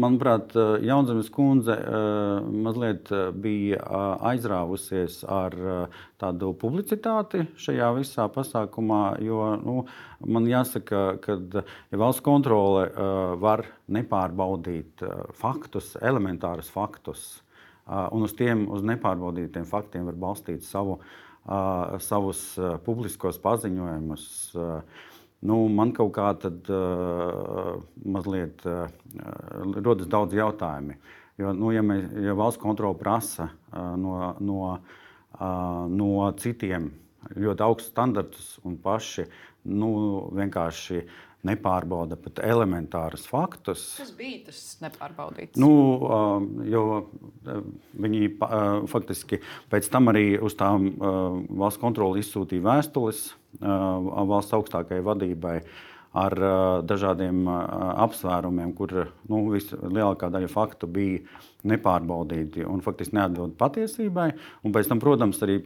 manuprāt, uh, Jaunzemes kundze uh, mazliet uh, bija uh, aizrāvusies ar uh, tādu publicitāti šajā visā pasākumā. Jo, nu, man jāsaka, ka ja valsts kontrole uh, var nepārbaudīt uh, faktus, elementārus faktus, un uz tiem uz nepārbaudītiem faktiem var balstīt savu, savus publiskos paziņojumus. Nu, man kaut kā tad mazliet rodas daudz jautājumu. Jo, nu, ja, mēs, ja valsts kontrole prasa no, no, no citiem ļoti augstus standartus un paši nu, vienkārši uh, nepārbauda pat elementārus faktus. Tas bija tas nepārbaudīts. Nu, um, jo uh, viņi uh, faktiski pēc tam arī uz tām uh, valsts kontroli izsūtīja vēstules valsts augstākajai vadībai ar dažādiem apsvērumiem, kur nu, lielākā daļa faktu bija nepārbaudīti un faktiski neatbild patiesībai. Un pēc tam, protams, arī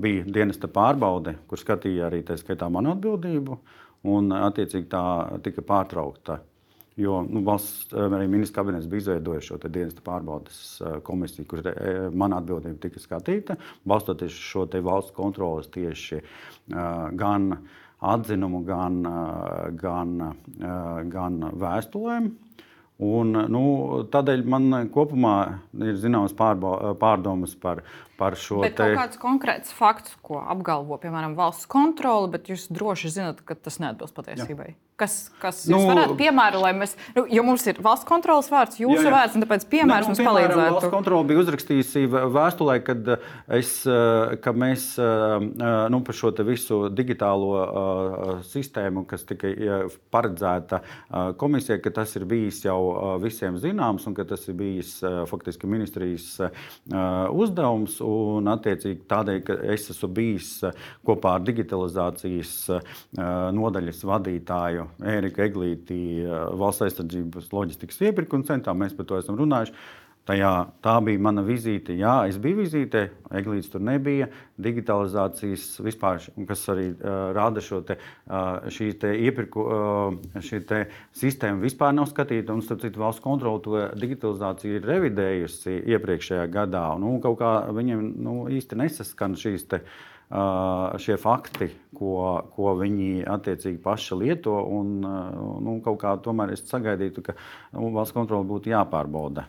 bija dienesta pārbaude, kur skatīja arī tā skaitā manu atbildību un attiecīgi tā tika pārtraukta. Jo nu, valsts arī ministrs kabinets bija izveidojis šo dienesta pārbaudas komisiju, kur mana atbildība tika skatīta, balstoties uz šo valsts kontrolas tieši gan atzinumu, gan, gan, gan vēstulēm. Un, nu, tādēļ man kopumā ir zināmas pārdomas par, par šo bet te... kāds konkrēts fakts, ko apgalvo piemēram valsts kontrole, bet jūs droši zinat, ka tas neatbilst patiesībai. Jā. Kas, kas nu, varētu piemēru, lai mēs, nu, jo mums ir valsts kontrolas vārds, jūsu jā, jā. vārds, un tāpēc piemērs nu, mums piemēram, palīdzētu. Valsts kontrola bija uzrakstījusi vēstulē, kad, es, ka mēs nu, par šo visu digitālo sistēmu, kas tika paredzēta komisijai, ka tas ir bijis jau visiem zināms un ka tas ir bijis faktiski ministrijas uzdevums. Un, attiecīgi, tādēļ, ka es esmu bijis kopā ar digitalizācijas nodaļas vadītāju Ērika Eglīti, valsts aizsardzības loģistikas iepirkuma centrā. Mēs par to esam runājuši. Tajā, tā bija mana vizīte. Jā, es biju vizītē, Eglītes tur nebija. Digitalizācijas vispār, kas arī uh, rāda šo te, uh, šī te iepirku, uh, šī te sistēma vispār nav skatīta. Un, starp citu, valsts kontrole to digitalizāciju ir revidējusi iepriekšējā gadā. Nu, kaut kā viņiem nu, īsti nesaskan šīs te, uh, šie fakti, ko, ko viņi attiecīgi paši lieto. Un, uh, nu, kaut kā tomēr es sagaidītu, ka nu, valsts kontrole būtu jāpārbauda.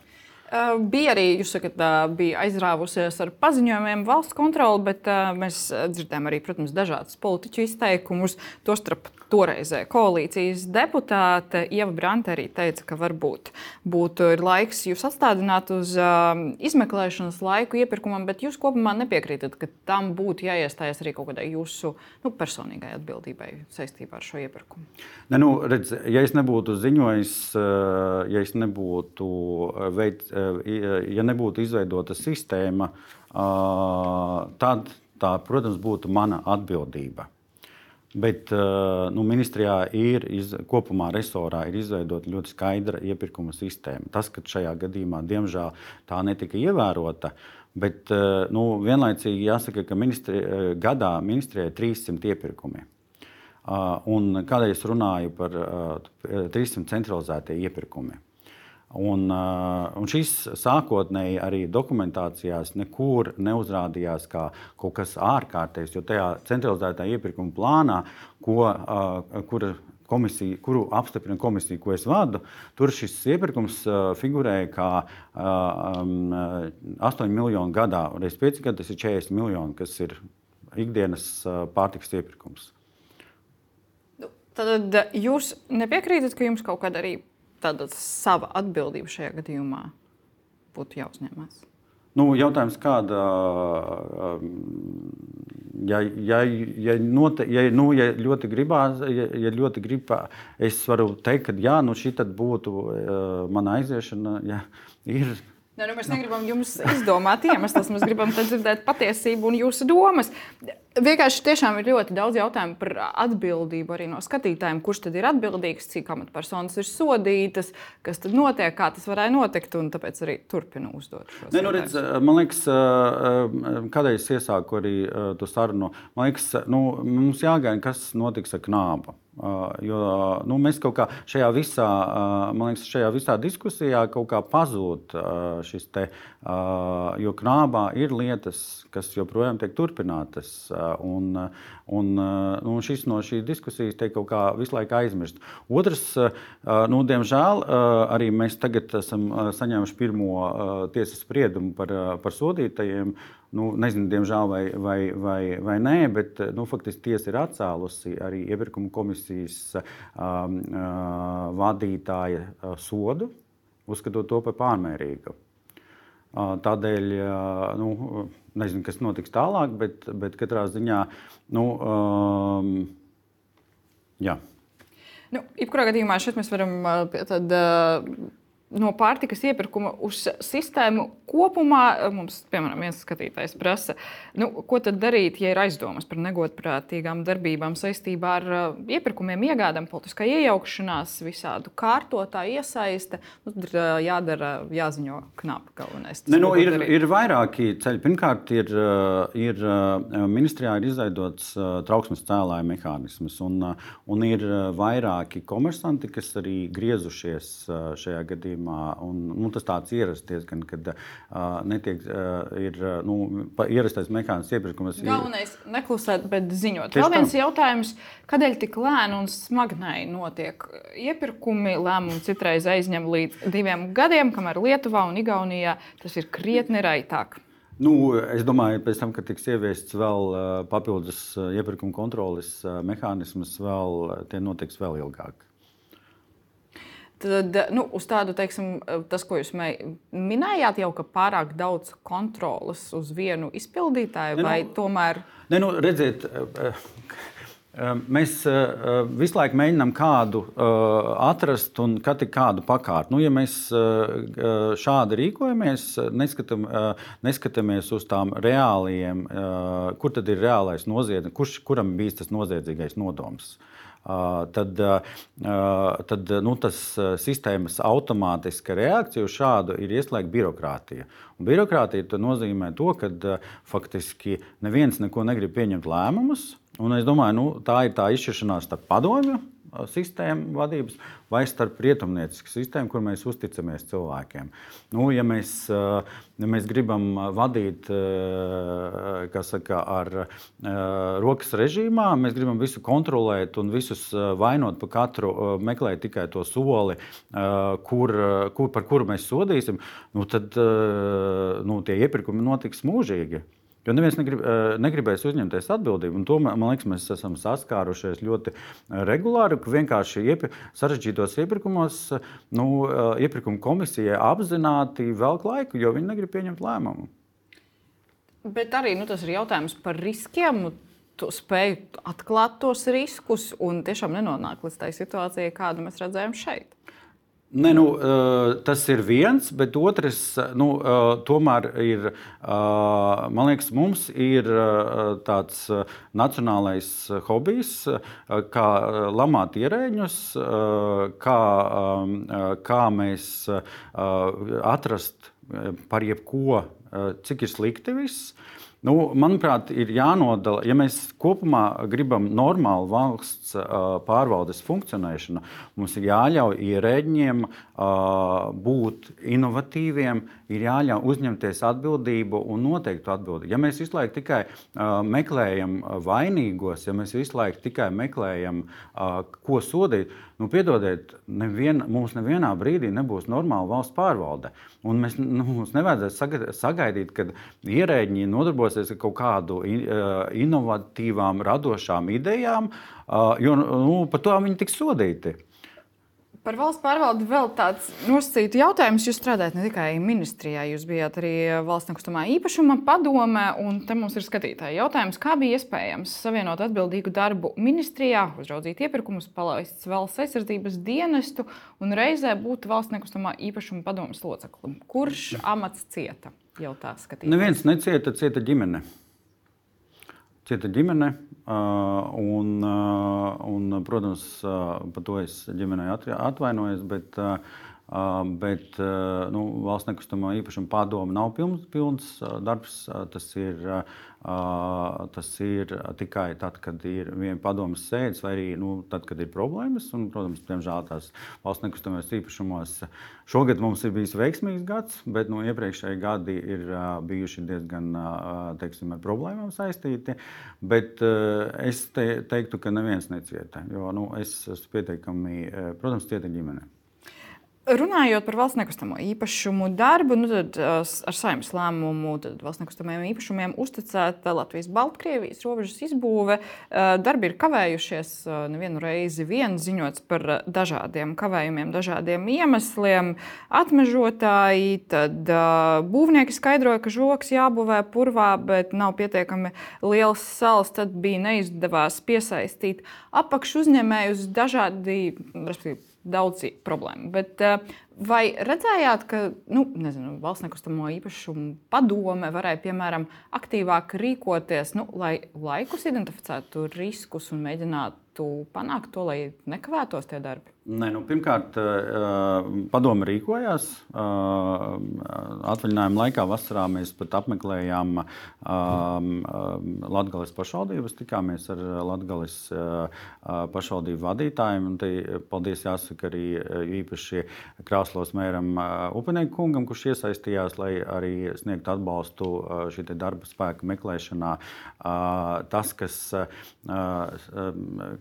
Uh, bija arī, jūs sakat, uh, bija aizrāvusies ar paziņojumiem valsts kontroli, bet uh, mēs dzirdējām arī, protams, dažādas politiķu izteikumus. Tostarp toreizē koalīcijas deputāte Ieva Brante arī teica, ka varbūt būtu laiks jūs atstādināt uz izmeklēšanas laiku iepirkumam, bet jūs kopumā nepiekrītat, ka tam būtu jāiestājas arī kaut kādai jūsu nu, personīgai atbildībai saistībā ar šo iepirkumu. Ne, nu, redz, ja es nebūtu ziņojis, ja es nebūtu veids, ja nebūtu izveidota sistēma, tad tā, protams, būtu mana atbildība. Bet nu, ministrijā ir iz, kopumā resorā ir izveidota ļoti skaidra iepirkuma sistēma. Tas, ka šajā gadījumā, diemžēl, tā netika ievērota, bet nu, vienlaicīgi jāsaka, ka ministri, gadā ministrijai ir 300 iepirkumi. Un kādēļ es runāju par 300 centralizētie iepirkumi? Un, un šis sākotnēji arī dokumentācijās nekur neuzrādījās kā kaut kas ārkārtējs, jo tajā centralizētā iepirkuma plānā, ko, kura komisija, kuru apstiprina komisija, ko es vadu, tur šis iepirkums figurēja kā um, 8 miljoni gadā. Reiz 5 gadi tas ir 40 miljoni, kas ir ikdienas pārtiks iepirkums. Nu, tad jūs nepiekrītat, ka jums kaut kāda arī tāda sava atbildība šajā gadījumā būtu jāuzņemas? Nu, jautājums, kāda um, ja, ja, ja, note, ja, nu, ja ļoti gribās, ja, ja ļoti gribā, es varu teikt, ka jā, nu, šī būtu uh, mana aiziešana. Ja, ir Ne, nu, mēs negribam jums izdomāt iemeslus, mēs gribam dzirdēt patiesību un jūsu domas. Vienkārši tiešām ir ļoti daudz jautājumu par atbildību arī no skatītājiem. Kurš tad ir atbildīgs, cik amatpersonas ir sodītas, kas tad notiek, kā tas varēja notikt, un tāpēc arī turpinu uzdot šos ne, nu, redz, Man liekas, kādēļ es iesāku arī to sarunu, man liekas, nu, mums jāgaida, kas notiks ar knābu. Jo, nu, mēs kaut kā šajā visā, liekas, šajā visā diskusijā pazūd šis te, jo knābā ir lietas, kas joprojām tiek turpinātas. Un, un, nu, šis no šīs diskusijas tiek kaut kā visu laiku aizmirst. Otrs, nu, diemžēl, arī mēs tagad esam saņēmuši pirmo tiesas spriedumu par, par sodītajiem. Nu, nezinu, diemžēl, vai, vai, vai, vai nē, bet nu, faktiski tiesa ir atcēlusi arī iepirkuma komisijas um, uh, vadītāja uh, sodu, uzskatot to par pārmērīgu. Uh, tādēļ, uh, nu, nezinu, kas notiks tālāk, bet, bet katrā ziņā. Nu, um, jā. Nu, jebkurā gadījumā šeit mēs varam tad, no pārtikas iepirkuma uz sistēmu kopumā. Mums, piemēram, viens skatītājs prasa, nu, ko tad darīt, ja ir aizdomas par negodprātīgām darbībām saistībā ar uh, iepirkumiem, iegādām, politiskā iejaukšanās, visādu kārtotāju iesaiste. Nu, ir uh, jādara, jāziņo knapi galvenais. Tas, ne, nu, ir, darīt. ir vairāki ceļi. Pirmkārt, ir, ir ministrijā ir izveidots trauksmes cēlāja mehānisms, un, un ir vairāki komersanti, kas arī griezušies šajā gadījumā gadījumā, un nu, tas tāds ierasties, gan, kad uh, netiek, uh, ir nu, ierastais mehānisms iepirkums. Galvenais ir neklusēt, bet ziņot. Vēl viens jautājums, kādēļ tik lēni un smagnēji notiek iepirkumi? Lēmumi citreiz aizņem līdz diviem gadiem, kamēr Lietuvā un Igaunijā tas ir krietni raitāk. Nu, es domāju, ka pēc tam, kad tiks ieviests vēl papildus iepirkuma kontroles mehānisms, vēl, tie notiks vēl ilgāk. Tad, nu, uz tādu, teiksim, tas, ko jūs minējāt, jau ka pārāk daudz kontrolas uz vienu izpildītāju, ne, vai nu, tomēr? Ne, nu, redziet, Mēs visu laiku mēģinām kādu atrast un kādu pakārt. Nu, ja mēs šādi rīkojamies, neskatam, neskatāmies uz tām reāliem, kur tad ir reālais noziedznieks, kurš, kuram bijis tas noziedzīgais nodoms. Tad, tad nu, tas sistēmas automātiska reakcija uz šādu ir ieslēgta birokrātija. Un birokrātija nozīmē to, ka faktiski neviens neko negrib pieņemt lēmumus. Un es domāju, nu, tā ir tā izšķiršanās starp padomju sistēmu vadības vai starp rietumniecisku sistēmu, kur mēs uzticamies cilvēkiem. Nu, ja, mēs, ja mēs gribam vadīt saka, ar rokas režīmā, mēs gribam visu kontrolēt un visus vainot par katru, meklēt tikai to soli, kur, kur, par kuru mēs sodīsim, nu, tad nu, tie iepirkumi notiks mūžīgi. Jo neviens negrib, eh, negribēs uzņemties atbildību. To, man liekas, mēs esam saskārušies ļoti eh, regulāri. Vienkārši iepir, sarežģītos iepirkumos nu, eh, iepirkuma komisija apzināti velk laiku, jo viņi negrib pieņemt lēmumu. Bet arī nu, tas ir jautājums par riskiem. Tu spēj atklāt tos riskus un tiešām nenonākt līdz tai situācijai, kādu mēs redzējām šeit. Ne, nu, tas ir viens, bet otrs, nu, tomēr ir, man liekas, mums ir tāds nacionālais hobijs, kā lamāt ierēģus, kā, kā mēs atrast par jebko, cik ir slikti viss. Nu, manuprāt, ir jānodala, ja mēs kopumā gribam normālu valsts pārvaldes funkcionēšanu, mums ir jāļauj ierēģiem būt inovatīviem, ir jāļauj uzņemties atbildību un noteiktu atbildību. Ja mēs visu laiku tikai meklējam vainīgos, ja mēs visu laiku tikai meklējam, ko sodīt, nu, piedodiet, nevien, mums nevienā brīdī nebūs normāla valsts pārvalde. Un mēs, nu, mums nevajadzētu sagaidīt, kad ierēģi nodarbosies ar kaut kādu inovatīvām, radošām idejām, jo nu, par to viņi tiks sodīti. Par valsts pārvaldi vēl tāds nosacīts jautājums. Jūs strādājat ne tikai ministrijā, jūs bijāt arī valsts nekustamā īpašuma padomē. Te mums ir skatītāji jautājums, kā bija iespējams savienot atbildīgu darbu ministrijā, uzraudzīt iepirkumus, palaist valsts aizsardzības dienestu un reizē būt valsts nekustamā īpašuma padomas loceklim. Kurš amats cieta? Jautā skatītājs. Neviens necieta, cieta ģimene cieta ģimene. Un, un, protams, par to es ģimenei atvainojos, bet, bet nu, valsts nekustamā īpašuma padome nav pilns, pilns darbs. Tas ir Tas ir tikai tad, kad ir padomas sēdes, vai arī nu, tad, kad ir problēmas. Un, protams, diemžēl tās valsts nekustamajos īpašumos šogad mums ir bijis veiksmīgs gads, bet nu, iepriekšēji gadi ir bijuši diezgan teiksim, ar problēmām saistīti. Bet es te, teiktu, ka neviens necieta. Jo nu, es esmu pietiekami, protams, cieta ģimene. Runājot par valsts nekustamo īpašumu darbu, nu tad ar saimnes lēmumu valsts nekustamajiem īpašumiem uzticēta Latvijas-Baltkrievijas robežas izbūve. Darbi ir kavējušies nevienu reizi, vien ziņots par dažādiem kavējumiem, dažādiem iemesliem. Atmežotāji, tad būvnieki skaidroja, ka žoks jābūvē purvā, bet nav pietiekami liels sals. Tad bija neizdevās piesaistīt apakšu uzņēmējus dažādi, respektīvi, daudz problēmu. Bet, eh, vai redzējāt, ka nu, nezinu, valsts nekustamo īpašumu padome varēja piemēram aktīvāk rīkoties, nu, lai laikus identificētu riskus un mēģinātu panākt to, lai nekavētos tie darbi? Nē, nu, pirmkārt, padome rīkojās. Atvaļinājuma laikā vasarā mēs pat apmeklējām Latvijas pašvaldības, tikāmies ar Latvijas pašvaldību vadītājiem. Paldies jāsaka arī īpaši Krāslos mēram Upenieku kungam, kurš iesaistījās, lai arī sniegtu atbalstu šī darba spēka meklēšanā. Tas, kas,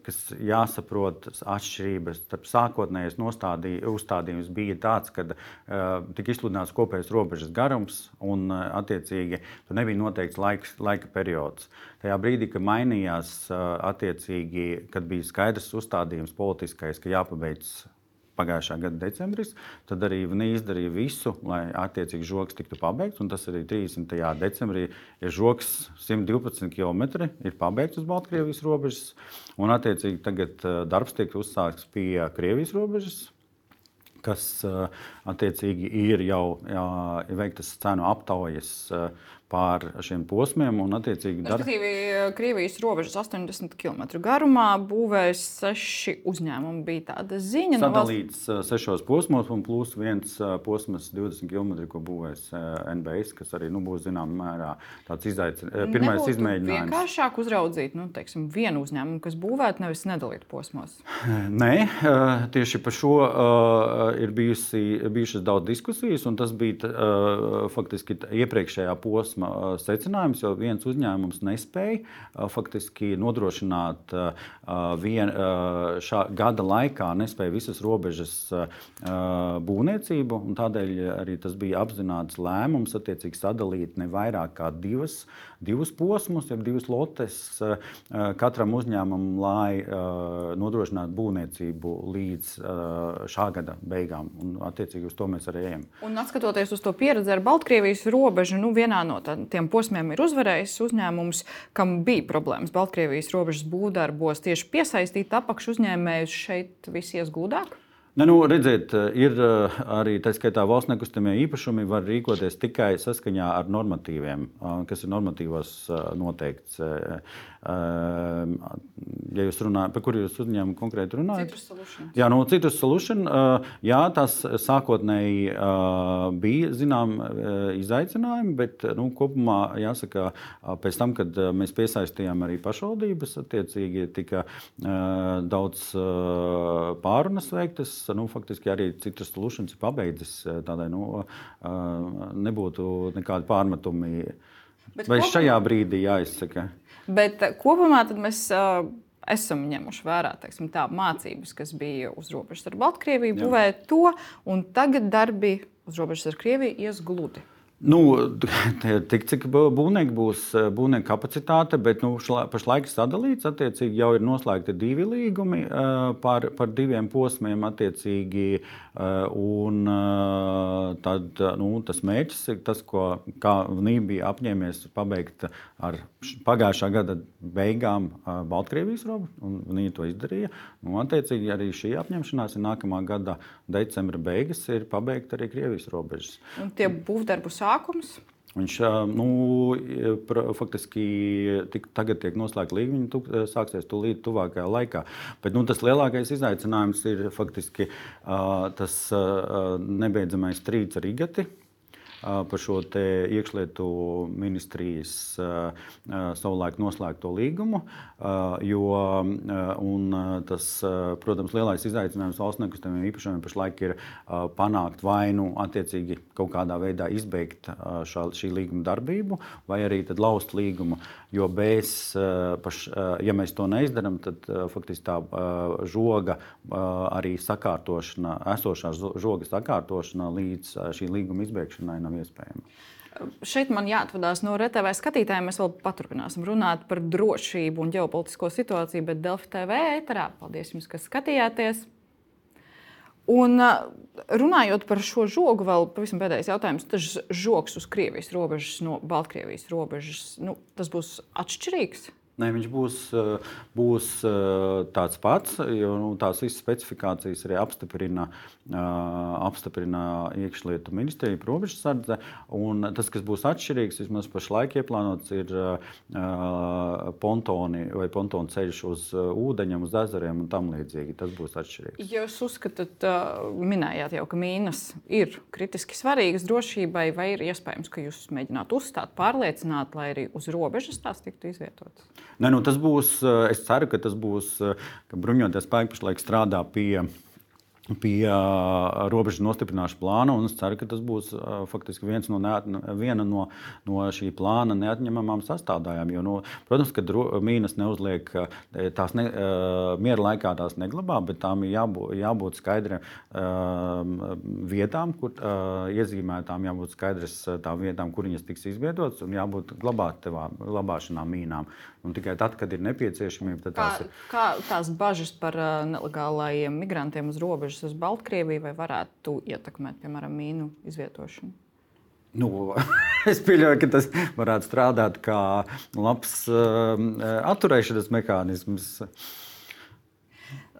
kas jāsaprot atšķirības starp sākotnējais uzstādījums bija tāds, ka uh, tika izsludināts kopējais robežas garums un, uh, attiecīgi, tur nebija noteikts laiks, laika periods. Tajā brīdī, kad mainījās, uh, attiecīgi, kad bija skaidrs uzstādījums politiskais, ka jāpabeidz pagājušā gada decembris, tad arī viņi izdarīja visu, lai attiecīgi žoks tiktu pabeigts. Tas arī 30. decembrī ir žoks 112 km, ir pabeigts uz Baltkrievijas robežas. Un attiecīgi tagad darbs tiek uzsākts pie Krievijas robežas kas attiecīgi ir jau jā, veiktas cenu aptaujas pār šiem posmiem. Un, attiecīgi, dar... Krievijas robežas 80 km garumā būvēs seši uzņēmumi. Bija tāda ziņa, ka sadalīts no valsts... sešos posmos, un plus viens posms 20 km, ko būvēs NBS, kas arī nu, būs zināmā mērā tāds izaicinājums, pirmais Nebūtu izmēģinājums. Vienkāršāk uzraudzīt nu, teiksim, vienu uzņēmumu, kas būvētu, nevis nedalīt posmos. Nē, tieši par šo ir bijusi, bijušas daudz diskusijas, un tas bija faktiski iepriekšējā posma posma secinājums, jo viens uzņēmums nespēja faktiski nodrošināt vien, šā gada laikā, nespēja visas robežas būvniecību. Tādēļ arī tas bija apzināts lēmums attiecīgi sadalīt ne vairāk kā divas, divus posmus, jeb divas lotes katram uzņēmumam, lai nodrošinātu būvniecību līdz šā gada beigām. Un, attiecīgi uz to mēs arī ejam. Un, atskatoties uz to pieredzi ar Baltkrievijas robežu, nu, vienā no tiem posmiem ir uzvarējis uzņēmums, kam bija problēmas Baltkrievijas robežas būvdarbos, tieši piesaistīt apakšu uzņēmējus šeit visies gudāk? Ne, nu, redziet, ir eh, arī tā skaitā valsts nekustamie īpašumi var rīkoties tikai saskaņā ar normatīviem, eh, kas ir normatīvos eh, noteikts. Ja jūs runājat, par kuru jūs uzņēmumu konkrēti runājat? Citrus Solution. Jā, no Citrus Solution. Jā, tas sākotnēji bija zinām izaicinājumi, bet nu, kopumā jāsaka, pēc tam, kad mēs piesaistījām arī pašvaldības, attiecīgi tika daudz pārunas veiktas. Nu, faktiski arī Citrus Solution ir pabeidzis tādai, nu, nebūtu nekādi pārmetumi. Bet Vai kopumā... šajā brīdī jāizsaka? Bet eh, kopumā mēs uh, esam ņēmuši vērā teiksim, tā, mācības, kas bija uz robežas ar Baltkrieviju, būvēt to, un tagad darbi uz robežas ar Krieviju ies gludi. Nu, tik cik būvnieki būs būvnieka kapacitāte, bet nu, pašlaik sadalīts. Attiecīgi jau ir noslēgti divi līgumi par, par diviem posmiem. Un tad nu, tas mērķis ir tas, ko viņi bija apņēmies pabeigt ar pagājušā gada beigām Baltkrievijas robu. Viņi to izdarīja. Nu, attiecīgi arī šī apņemšanās ir nākamā gada decembra beigas, ir pabeigta arī Krievijas robežas. Un tie būvdarbu sākumi sākums? Viņš nu, faktiski tik, tagad tiek noslēgta līguma, viņš sāksies tūlīt, tuvākajā laikā. Bet nu, tas lielākais izaicinājums ir faktiski tas nebeidzamais strīds ar Igati par šo iekšlietu ministrijas savulaik noslēgto līgumu. Jo, tas, protams, lielais izaicinājums valsts nekustamiem īpašumiem pašlaik ir panākt vai nu attiecīgi kaut kādā veidā izbeigt šā, šī līguma darbību, vai arī laust līgumu. Jo bez, paš, ja mēs to neizdarām, tad faktiski tā žoga arī sakārtošana, esošā žoga sakārtošana līdz šī līguma izbeigšanai nav iespējama. Šeit man jāatvadās no RTV skatītājiem. Mēs vēl paturpināsim runāt par drošību un ģeopolitisko situāciju, bet Delfi TV ēterā. Paldies jums, ka skatījāties! Un runājot par šo žogu, vēl pavisam pēdējais jautājums. Tas žoks uz Krievijas robežas no Baltkrievijas robežas, nu, tas būs atšķirīgs? Nē, viņš būs, būs tāds pats, jo nu, tās visas specifikācijas arī apstiprina, apstiprina iekšlietu ministrija, robežsardze. Tas, kas būs atšķirīgs, vismaz pašlaik ieplānots, ir pontoni vai pontonu ceļš uz ūdeņiem, uz ezeriem un tam līdzīgi. Tas būs atšķirīgs. Jūs uzskatāt, minējāt jau, ka mīnas ir kritiski svarīgas drošībai, vai ir iespējams, ka jūs mēģināt uzstāt, pārliecināt, lai arī uz robežas tās tiktu izvietotas? Ne, nu, tas būs, es ceru, ka tas būs, ka bruņoties spēki pašlaik strādā pie pie uh, robežu nostiprināšanas plāna. Es ceru, ka tas būs uh, faktiski viens no, neat, viena no, no šī plāna neatņemamām sastāvdaļām. Jo, nu, protams, ka mīnas neuzliek, tās ne, uh, miera laikā tās neglabā, bet tām ir jābūt, jābūt skaidrām vietām, kur iezīmētām, jābūt skaidrs tām vietām, kur viņas tiks izvietotas, un jābūt glabāšanām mīnām. Un tikai tad, kad ir nepieciešamība, tad tās kā, ir. Kā tās bažas par uh, nelegālajiem migrantiem uz robežas uz Baltkrieviju vai varētu ietekmēt, piemēram, mīnu izvietošanu? Nu, es pieļauju, ka tas varētu strādāt kā labs uh, atturēšanās mehānisms. Uh,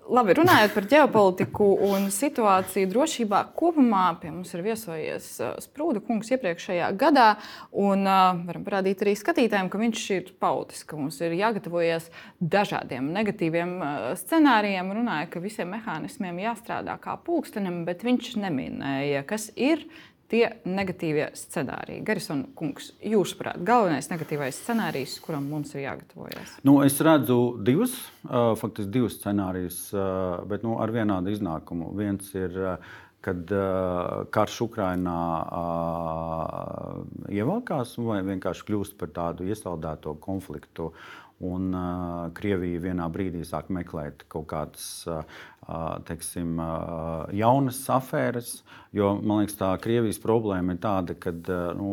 Labi, runājot par ģeopolitiku un situāciju drošībā kopumā, pie mums ir viesojies uh, Sprūda kungs iepriekšējā gadā. Un, uh, varam parādīt arī skatītājiem, ka viņš ir paudis, ka mums ir jāgatavojas dažādiem negatīviem uh, scenārijiem. Runāja, ka visiem mehānismiem jāstrādā kā pulkstenim, bet viņš neminēja, kas ir tie negatīvie scenāriji. Garisona kungs, jūsuprāt, galvenais negatīvais scenārijs, kuram mums ir jāgatavojas? Nu, es redzu divus, faktiski divus scenārijus, bet nu, ar vienādu iznākumu. Viens ir kad karš Ukrainā uh, ievelkās vai vienkārši kļūst par tādu iesaldēto konfliktu. Un uh, Krievija vienā brīdī sāk meklēt kaut kādas uh, teiksim, jaunas afēras. Jo man liekas, tā Krievijas problēma ir tāda, ka nu,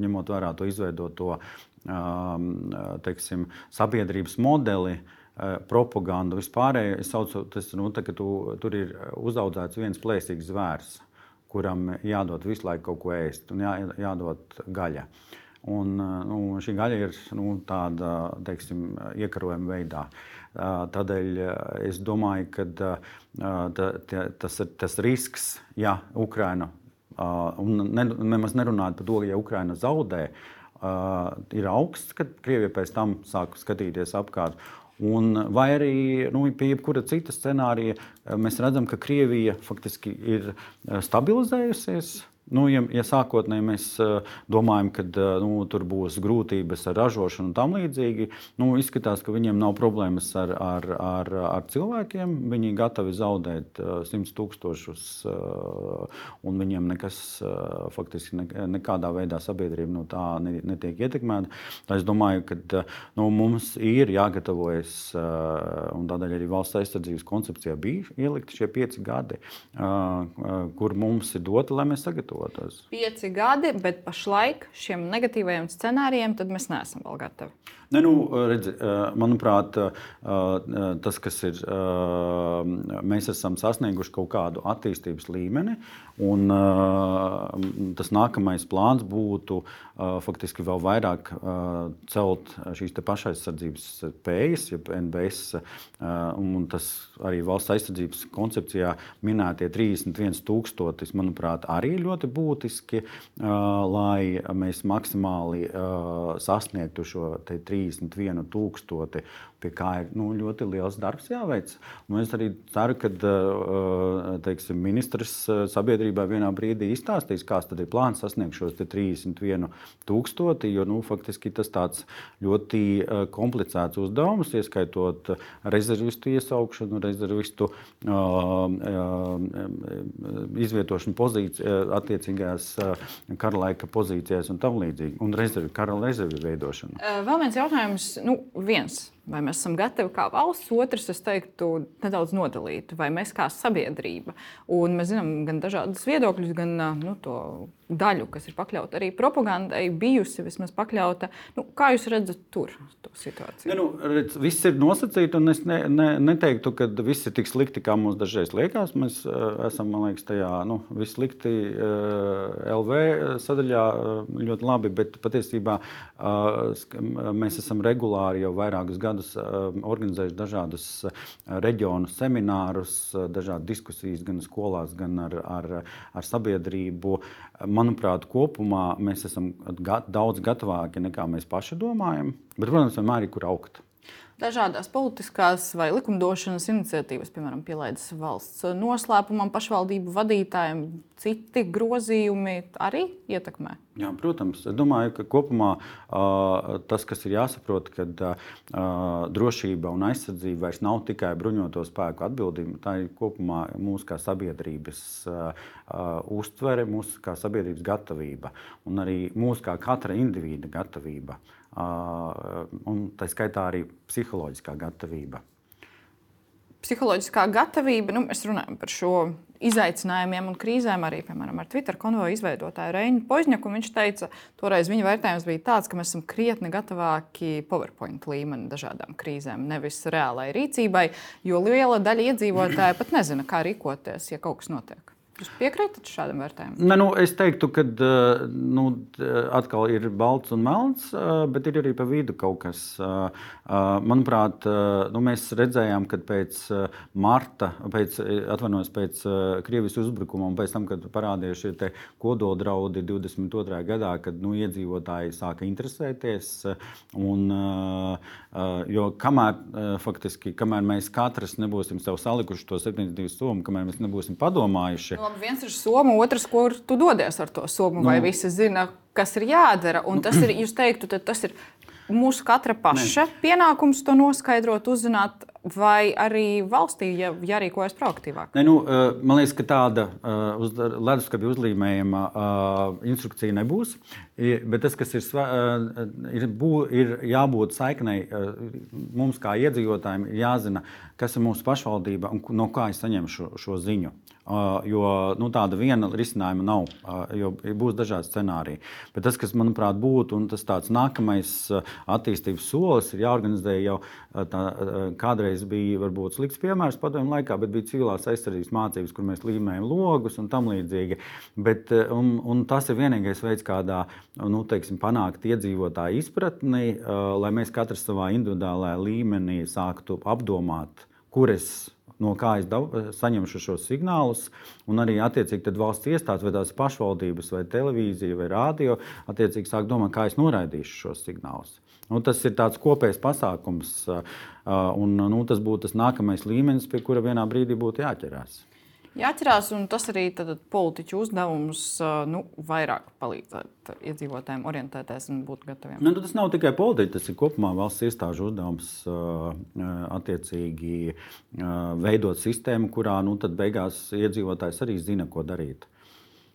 ņemot vērā to izveidoto teiksim, sabiedrības modeli. Propagandu vispārēji es saucu, tas, nu, tā, ka tu, tur ir uzaugusi viens plēsīgs zvērs, kuram jādod visu laiku kaut ko ēst un jā, jādod gaļa. Un, nu, šī gaļa ir nu, tāda teiksim, iekarojuma veidā. Uh, Tādēļ es domāju, ka tas ir tas risks, ja Ukraina, un ne, nemaz nerunājot par to, ja Ukraina zaudē, ir augsts, kad Krievija pēc tam sāk skatīties apkārt. Un, vai arī nu, pie jebkura cita scenārija mēs redzam, ka Krievija faktiski ir stabilizējusies. Nu, ja, ja sākotnēji mēs uh, domājam, ka uh, nu, tur būs grūtības ar ražošanu un tam līdzīgi, nu, izskatās, ka viņiem nav problēmas ar, ar, ar, ar cilvēkiem. Viņi gatavi zaudēt uh, 100 tūkstošus, uh, un viņiem nekas faktiski ne, nekādā veidā sabiedrība no tā netiek ietekmēta. Es domāju, ka nu, mums ir jāgatavojas, un tādēļ arī valsts aizsardzības koncepcijā bija ielikti šie pieci gadi, kur mums ir doti, lai mēs sagatavotos sagatavotos. Pieci gadi, bet pašlaik šiem negatīvajiem scenārijiem mēs neesam vēl gatavi. Ne, nu, redzi, manuprāt, tas, kas ir, mēs esam sasnieguši kaut kādu attīstības līmeni, un tas nākamais plāns būtu faktiski vēl vairāk celt šīs pašaizsardzības spējas, jeb NBS, un tas arī valsts aizsardzības koncepcijā minētie 31 tūkstotis, manuprāt, arī ļoti būtiski, lai mēs maksimāli sasniegtu šo 30 31 tūkstoti, pie kā ir nu, ļoti liels darbs jāveic. Nu, es arī ceru, ka teiksim, ministrs sabiedrībai vienā brīdī izstāstīs, kāds ir plāns sasniegt šos 31 tūkstoti, jo nu, faktiski tas tāds ļoti komplicēts uzdevums, ieskaitot rezervistu iesaukšanu, rezervistu izvietošanu pozīcijā, attiecīgajās kara laika pozīcijās un tam līdzīgi, un rezervi, kara rezervi veidošanu. Vēl viens jautājums, nu, viens Vai mēs esam gatavi kā valsts, otrs, es teiktu, nedaudz nodalīt, vai mēs kā sabiedrība. Un mēs zinām gan dažādas viedokļus, gan nu, to daļu, kas ir pakļauta arī propagandai, bijusi vismaz pakļauta. Nu, kā jūs redzat tur to situāciju? Ne, nu, redz, viss ir nosacīts, un es ne, ne, neteiktu, ka viss ir tik slikti, kā mums dažreiz liekas. Mēs uh, esam, man liekas, tajā nu, visslikti uh, LV sadaļā uh, ļoti labi, bet patiesībā uh, mēs esam regulāri jau vairākus gadus eh, organizējuši dažādus eh, reģionu seminārus, eh, dažādas diskusijas gan skolās, gan ar, ar, ar sabiedrību. Manuprāt, kopumā mēs esam daudz gatavāki nekā mēs paši domājam, bet, protams, vienmēr ir kur augt dažādas politiskās vai likumdošanas iniciatīvas, piemēram, pielaidas valsts noslēpumam, pašvaldību vadītājiem, citi grozījumi arī ietekmē? Jā, protams, es domāju, ka kopumā tas, kas ir jāsaprot, ka uh, drošība un aizsardzība vairs nav tikai bruņoto spēku atbildība. Tā ir kopumā mūsu kā sabiedrības uztvere, mūsu kā sabiedrības gatavība un arī mūsu kā katra individa gatavība. Uh, un tā skaitā arī psiholoģiskā gatavība. psiholoģiskā gatavība, nu, mēs runājam par šo izaicinājumiem un krīzēm arī, piemēram, ar Twitter konvoju izveidotāju Reinu Požņaku. Viņš teica, toreiz viņa vērtējums bija tāds, ka mēs esam krietni gatavāki PowerPoint līmeni dažādām krīzēm, nevis reālai rīcībai, jo liela daļa iedzīvotāju pat nezina, kā rīkoties, ja kaut kas notiek. Jūs piekrītat šādam vērtējumam? Ne, nu, es teiktu, ka eh, nu, atkal ir balts un melns, eh, bet ir arī pa vidu kaut kas. Eh, manuprāt, nu, mēs redzējām, ka pēc marta, pēc, atvainojos, pēc Krievijas uzbrukuma un pēc tam, kad parādījās šie kodoldraudi 22. gadā, kad nu, iedzīvotāji sāka interesēties. Un, jo kamēr, faktiski, kamēr mēs katrs nebūsim sev salikuši to 72 somu, kamēr mēs nebūsim padomājuši. Nu, labi, viens ir soma, otrs, kur tu dodies ar to somu, nu, vai visi zina, kas ir jādara. Un tas ir, jūs teiktu, tas ir mūsu katra paša ne. pienākums to noskaidrot, uzzināt, vai arī valstī ja, jārīkojas proaktīvāk? Ne, nu, eh, man liekas, ka tāda uh, uz leduskapja uzlīmējuma uh, instrukcija nebūs. Bet tas, kas ir, uh, ir, ir jābūt saiknei, uh, mums kā iedzīvotājiem, ir jāzina, kas ir mūsu pašvaldība un no kā es saņemu šo, šo ziņu. Jo nu, tāda viena risinājuma nav, jo būs dažādi scenāriji. Bet tas, kas manuprāt būtu, un tas tāds nākamais attīstības solis, ir jāorganizē jau tā, kādreiz bija varbūt slikts piemērs padomju laikā, bet bija civilās aizsardzības mācības, kur mēs līmējam logus un tam līdzīgi. Bet, un, un tas ir vienīgais veids, kādā nu, teiksim, panākt iedzīvotāju izpratni, lai mēs katrs savā individuālajā līmenī sāktu apdomāt, kur es no kā es dav, saņemšu šos signālus, un arī attiecīgi valsts iestādes, vai tās pašvaldības, vai televīzija, vai rādio, attiecīgi sāk domāt, kā es noraidīšu šos signālus. Nu, tas ir tāds kopējs pasākums, un nu, tas būtu tas nākamais līmenis, pie kura vienā brīdī būtu jāķerās jāatcerās, un tas arī politiķu uzdevums nu, vairāk palīdzēt iedzīvotājiem orientēties un būt gataviem. Nu, tas nav tikai politiķi, tas ir kopumā valsts iestāžu uzdevums attiecīgi veidot sistēmu, kurā nu, beigās iedzīvotājs arī zina, ko darīt.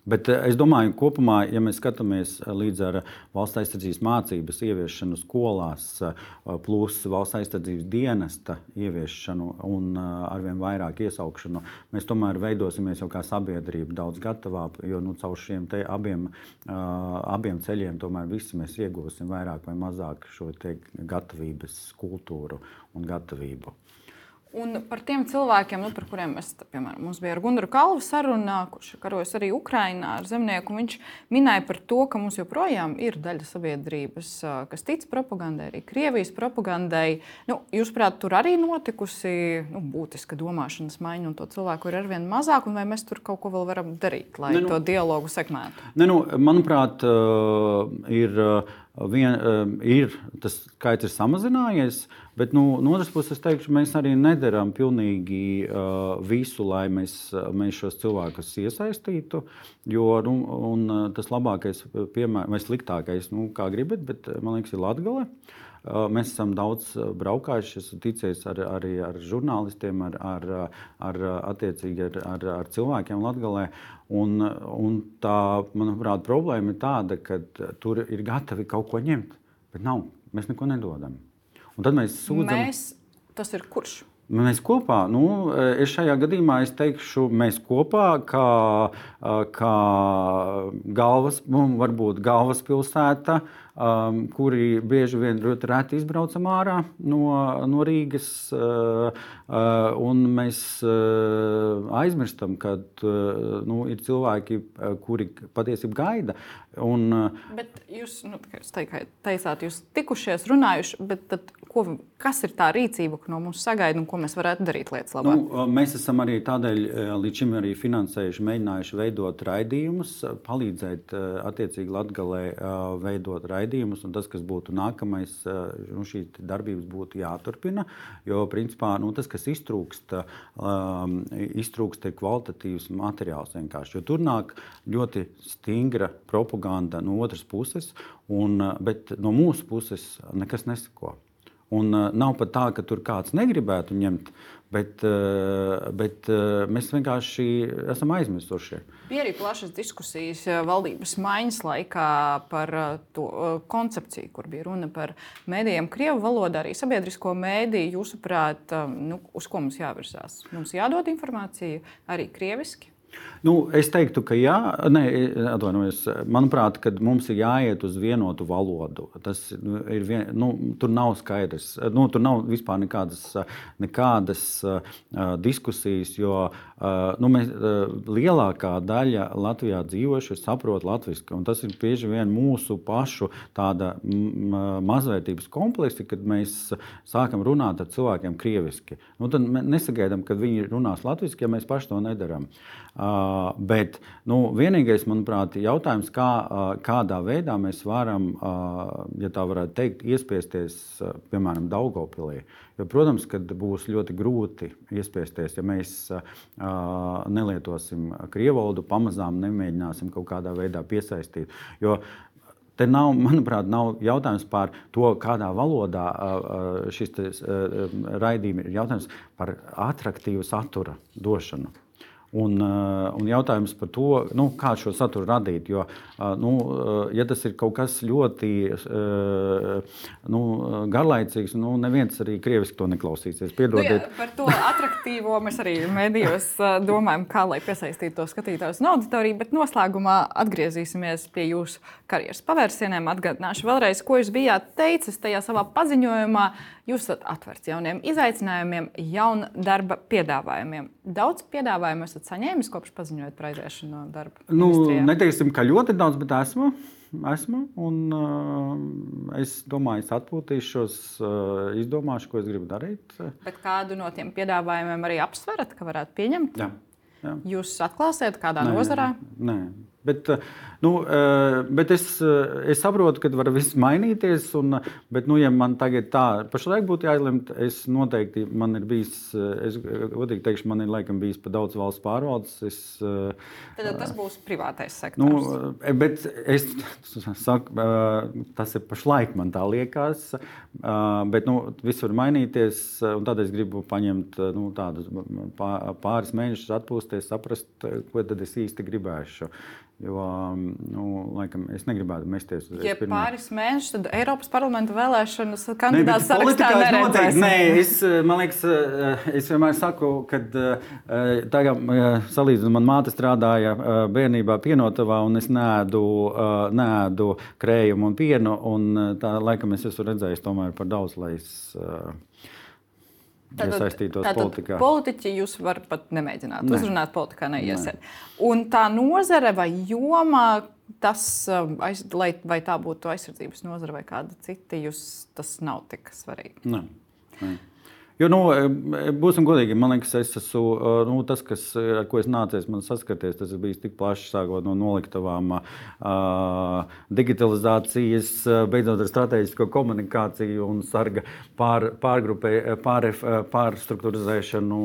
Bet eh, es domāju, ka kopumā, ja mēs skatāmies eh, līdz ar valsts aizsardzības mācības ieviešanu skolās, eh, plus valsts aizsardzības dienesta ieviešanu un arvien vairāk iesaukšanu, mēs tomēr veidosimies jau kā sabiedrība daudz gatavāk, jo nu, caur šiem abiem, abiem ceļiem tomēr visi mēs iegūsim vairāk vai mazāk šo gatavības kultūru un gatavību. Un par tiem cilvēkiem, nu, par kuriem mēs, piemēram, mums bija ar Gunāru Kalvu saruna, kurš karojas arī Ukrajinā ar zemnieku. Viņš minēja par to, ka mums joprojām ir daļa sabiedrības, kas tic propagandai, arī Krievijas propagandai. Nu, Jūsuprāt, tur arī notikusi nu, būtiska domāšanas maiņa, un to cilvēku ir arvien mazāk, vai mēs tur kaut ko vēl varam darīt, lai ne, nu, to dialogu sekmētu? Ne, nu, manuprāt, ir Vien, ir, tas skaits ir samazinājies, bet nu, no otras puses, teikšu, mēs arī nedarām pilnīgi uh, visu, lai mēs, mēs šos cilvēkus iesaistītu. Jo nu, tas labākais, piemēram, vai sliktākais, nu, kā gribat, bet man liekas, ir Latvija. Mēs esam daudz braukājuši, esmu ticies ar, arī ar žurnālistiem, ar, ar, ar, ar, ar, ar cilvēkiem Latvijā. Un, un tā, manuprāt, problēma ir tāda, ka tur ir gatavi kaut ko ņemt, bet nav. Mēs neko nedodam. Un tad mēs sūdzam. Mēs, tas ir kurš? Mēs kopā, nu, es šajā gadījumā es teikšu, mēs kopā, kā, kā galvas, nu, varbūt galvaspilsēta, uh, um, kuri bieži vien ļoti reti izbraucam ārā no, no Rīgas. Uh, uh, mēs uh, aizmirstam, ka uh, nu, ir cilvēki, uh, kuri patiesībā gaida. Un, uh, bet jūs nu, teicāt, jūs tikušies, runājuši, bet tad, ko, kas ir tā rīcība, ko no mums sagaida un ko mēs varētu darīt lietas labāk? Nu, mēs esam arī tādēļ uh, līdz šim arī finansējuši, mēģinājuši veidot raidījumus, palīdzēt attiecīgi Latgalē veidot raidījumus un tas, kas būtu nākamais, nu, šī darbības būtu jāturpina. Jo, principā, nu, tas, kas iztrūkst, iztrūkst ir kvalitatīvs materiāls vienkārši. Jo tur nāk ļoti stingra propaganda no otras puses, un, bet no mūsu puses nekas nesako. Un uh, nav pat tā, ka tur kāds negribētu ņemt, bet, uh, bet uh, mēs vienkārši esam aizmirsuši. Bija arī plašas diskusijas valdības maiņas laikā par to koncepciju, kur bija runa par mēdījiem Krievu valodā, arī sabiedrisko mēdīju. Jūsuprāt, nu, uz ko mums jāvirzās? Mums jādod informācija arī krieviski. Nu, es teiktu, ka jā, nē, atvainojos. Manuprāt, mums ir jāiet uz vienotu valodu. Tas nu, ir vien, nu, tur nav skaidrs. Nu, tur nav vispār nekādas, nekādas uh, diskusijas, jo uh, nu, mēs, uh, lielākā daļa Latvijā dzīvojušie saprot latviešu. Tas ir bieži vien mūsu pašu tāda mazvērtības kompleksa, kad mēs sākam runāt ar cilvēkiem krieviski. Nu, tad mēs nesagaidām, ka viņi runās latviešu, ja mēs paši to nedarām. Uh, bet nu, vienīgais, manuprāt, jautājums, kā, uh, kādā veidā mēs varam, uh, ja tā varētu teikt, iespiesties, piemēram, Daugopilī. Jo, protams, ka būs ļoti grūti iespiesties, ja mēs nelietosim krievu valodu, pamazām nemēģināsim kaut kādā veidā piesaistīt. Jo, Te nav, manuprāt, nav jautājums par to, kādā valodā šis raidījums ir. Jautājums par attraktīvu satura došanu. Un, eh, un jautājums par to, nu, kā šo saturu radīt. Jo, eh, nu, eh, ja tas ir kaut kas ļoti nu, garlaicīgs, nu, neviens arī krieviski to neklausīsies. Piedodiet. Nu, jā, par to attraktīvo mēs arī medijos domājam, kā lai piesaistītu to skatītājus un auditoriju. Bet noslēgumā atgriezīsimies pie jūsu karjeras pavērsieniem. Atgādināšu vēlreiz, ko jūs bijāt teicis tajā savā paziņojumā. Jūs esat atvērts jauniem izaicinājumiem, jaunu darba piedāvājumiem. Daudz piedāvājumu esat saņēmis kopš paziņojot par aiziešanu no darba? Nu, neteiksim, ka ļoti daudz, bet esmu. Esmu, un, uh, es domāju, es atpūtīšos, uh, izdomāšu, ko es gribu darīt. Bet kādu no tiem piedāvājumiem arī apsverat, ka varētu pieņemt? Jā. jā. Jūs atklāsiet, kādā nē, nozarē? Nē, Bet, eh, nu, eh, bet es, eh, es saprotu, ka var viss mainīties. Un, bet, nu, ja man tagad tā pašlaik būtu jāizlemj, es noteikti man ir bijis, es godīgi teikšu, man ir laikam bijis pa daudz valsts pārvaldes. Es, Tad tas būs privātais sektors. Nu, bet es saku, tas ir pašlaik man tā liekas. Bet nu, viss var mainīties. Tad es gribu paņemt nu, tādus pāris mēnešus, atpūsties, saprast, ko tad es īsti gribēšu. Jo, nu, laikam, es negribētu mesties uz ja pāris mēnešus, tad Eiropas parlamenta vēlēšanas kandidāts sarakstā neredzēs. Nē, es, man liekas, es vienmēr saku, ka eh, tagad salīdzinot, man māte strādāja eh, bērnībā pienotavā, un es nēdu, eh, nēdu krējumu un pienu, un tā laikam es esmu redzējis tomēr par daudz, lai es iesaistītos tātad politikā. Politiķi jūs varat pat nemēģināt ne. uzrunāt, politikā neiesiet. Ne. Un tā nozare vai joma, tas, um, aiz, lai, vai tā būtu aizsardzības nozare vai kāda cita, jūs, tas nav tik svarīgi. Ne. Ne. Jo, nu, būsim godīgi, man liekas, es esmu nu, tas, kas, ar ko es nācies saskarties. Tas ir bijis tik plašs, sākot no noliktavām, digitalizācijas, beidzot ar strateģisko komunikāciju un sarga pār, pārgrupē, pār, pārstruktūrizēšanu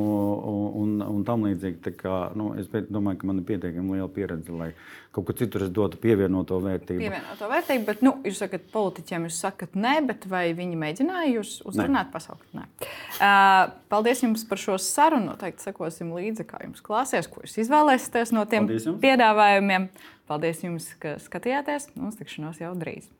un, un tam līdzīgi. Tā kā, nu, es domāju, ka man ir pietiekami liela pieredze, lai kaut kur citur es dotu pievienoto vērtību. Pievienoto vērtību, bet nu, jūs sakat, politiķiem jūs sakat, nē, bet vai viņi mēģināja jūs uzrunāt, pasaukt? Nē. Uh, paldies jums par šo sarunu. Noteikti sekosim līdzi, kā jums klāsies, ko jūs izvēlēsieties no tiem Paldies jums. piedāvājumiem. Paldies jums, ka skatījāties. Uz tikšanos jau drīz!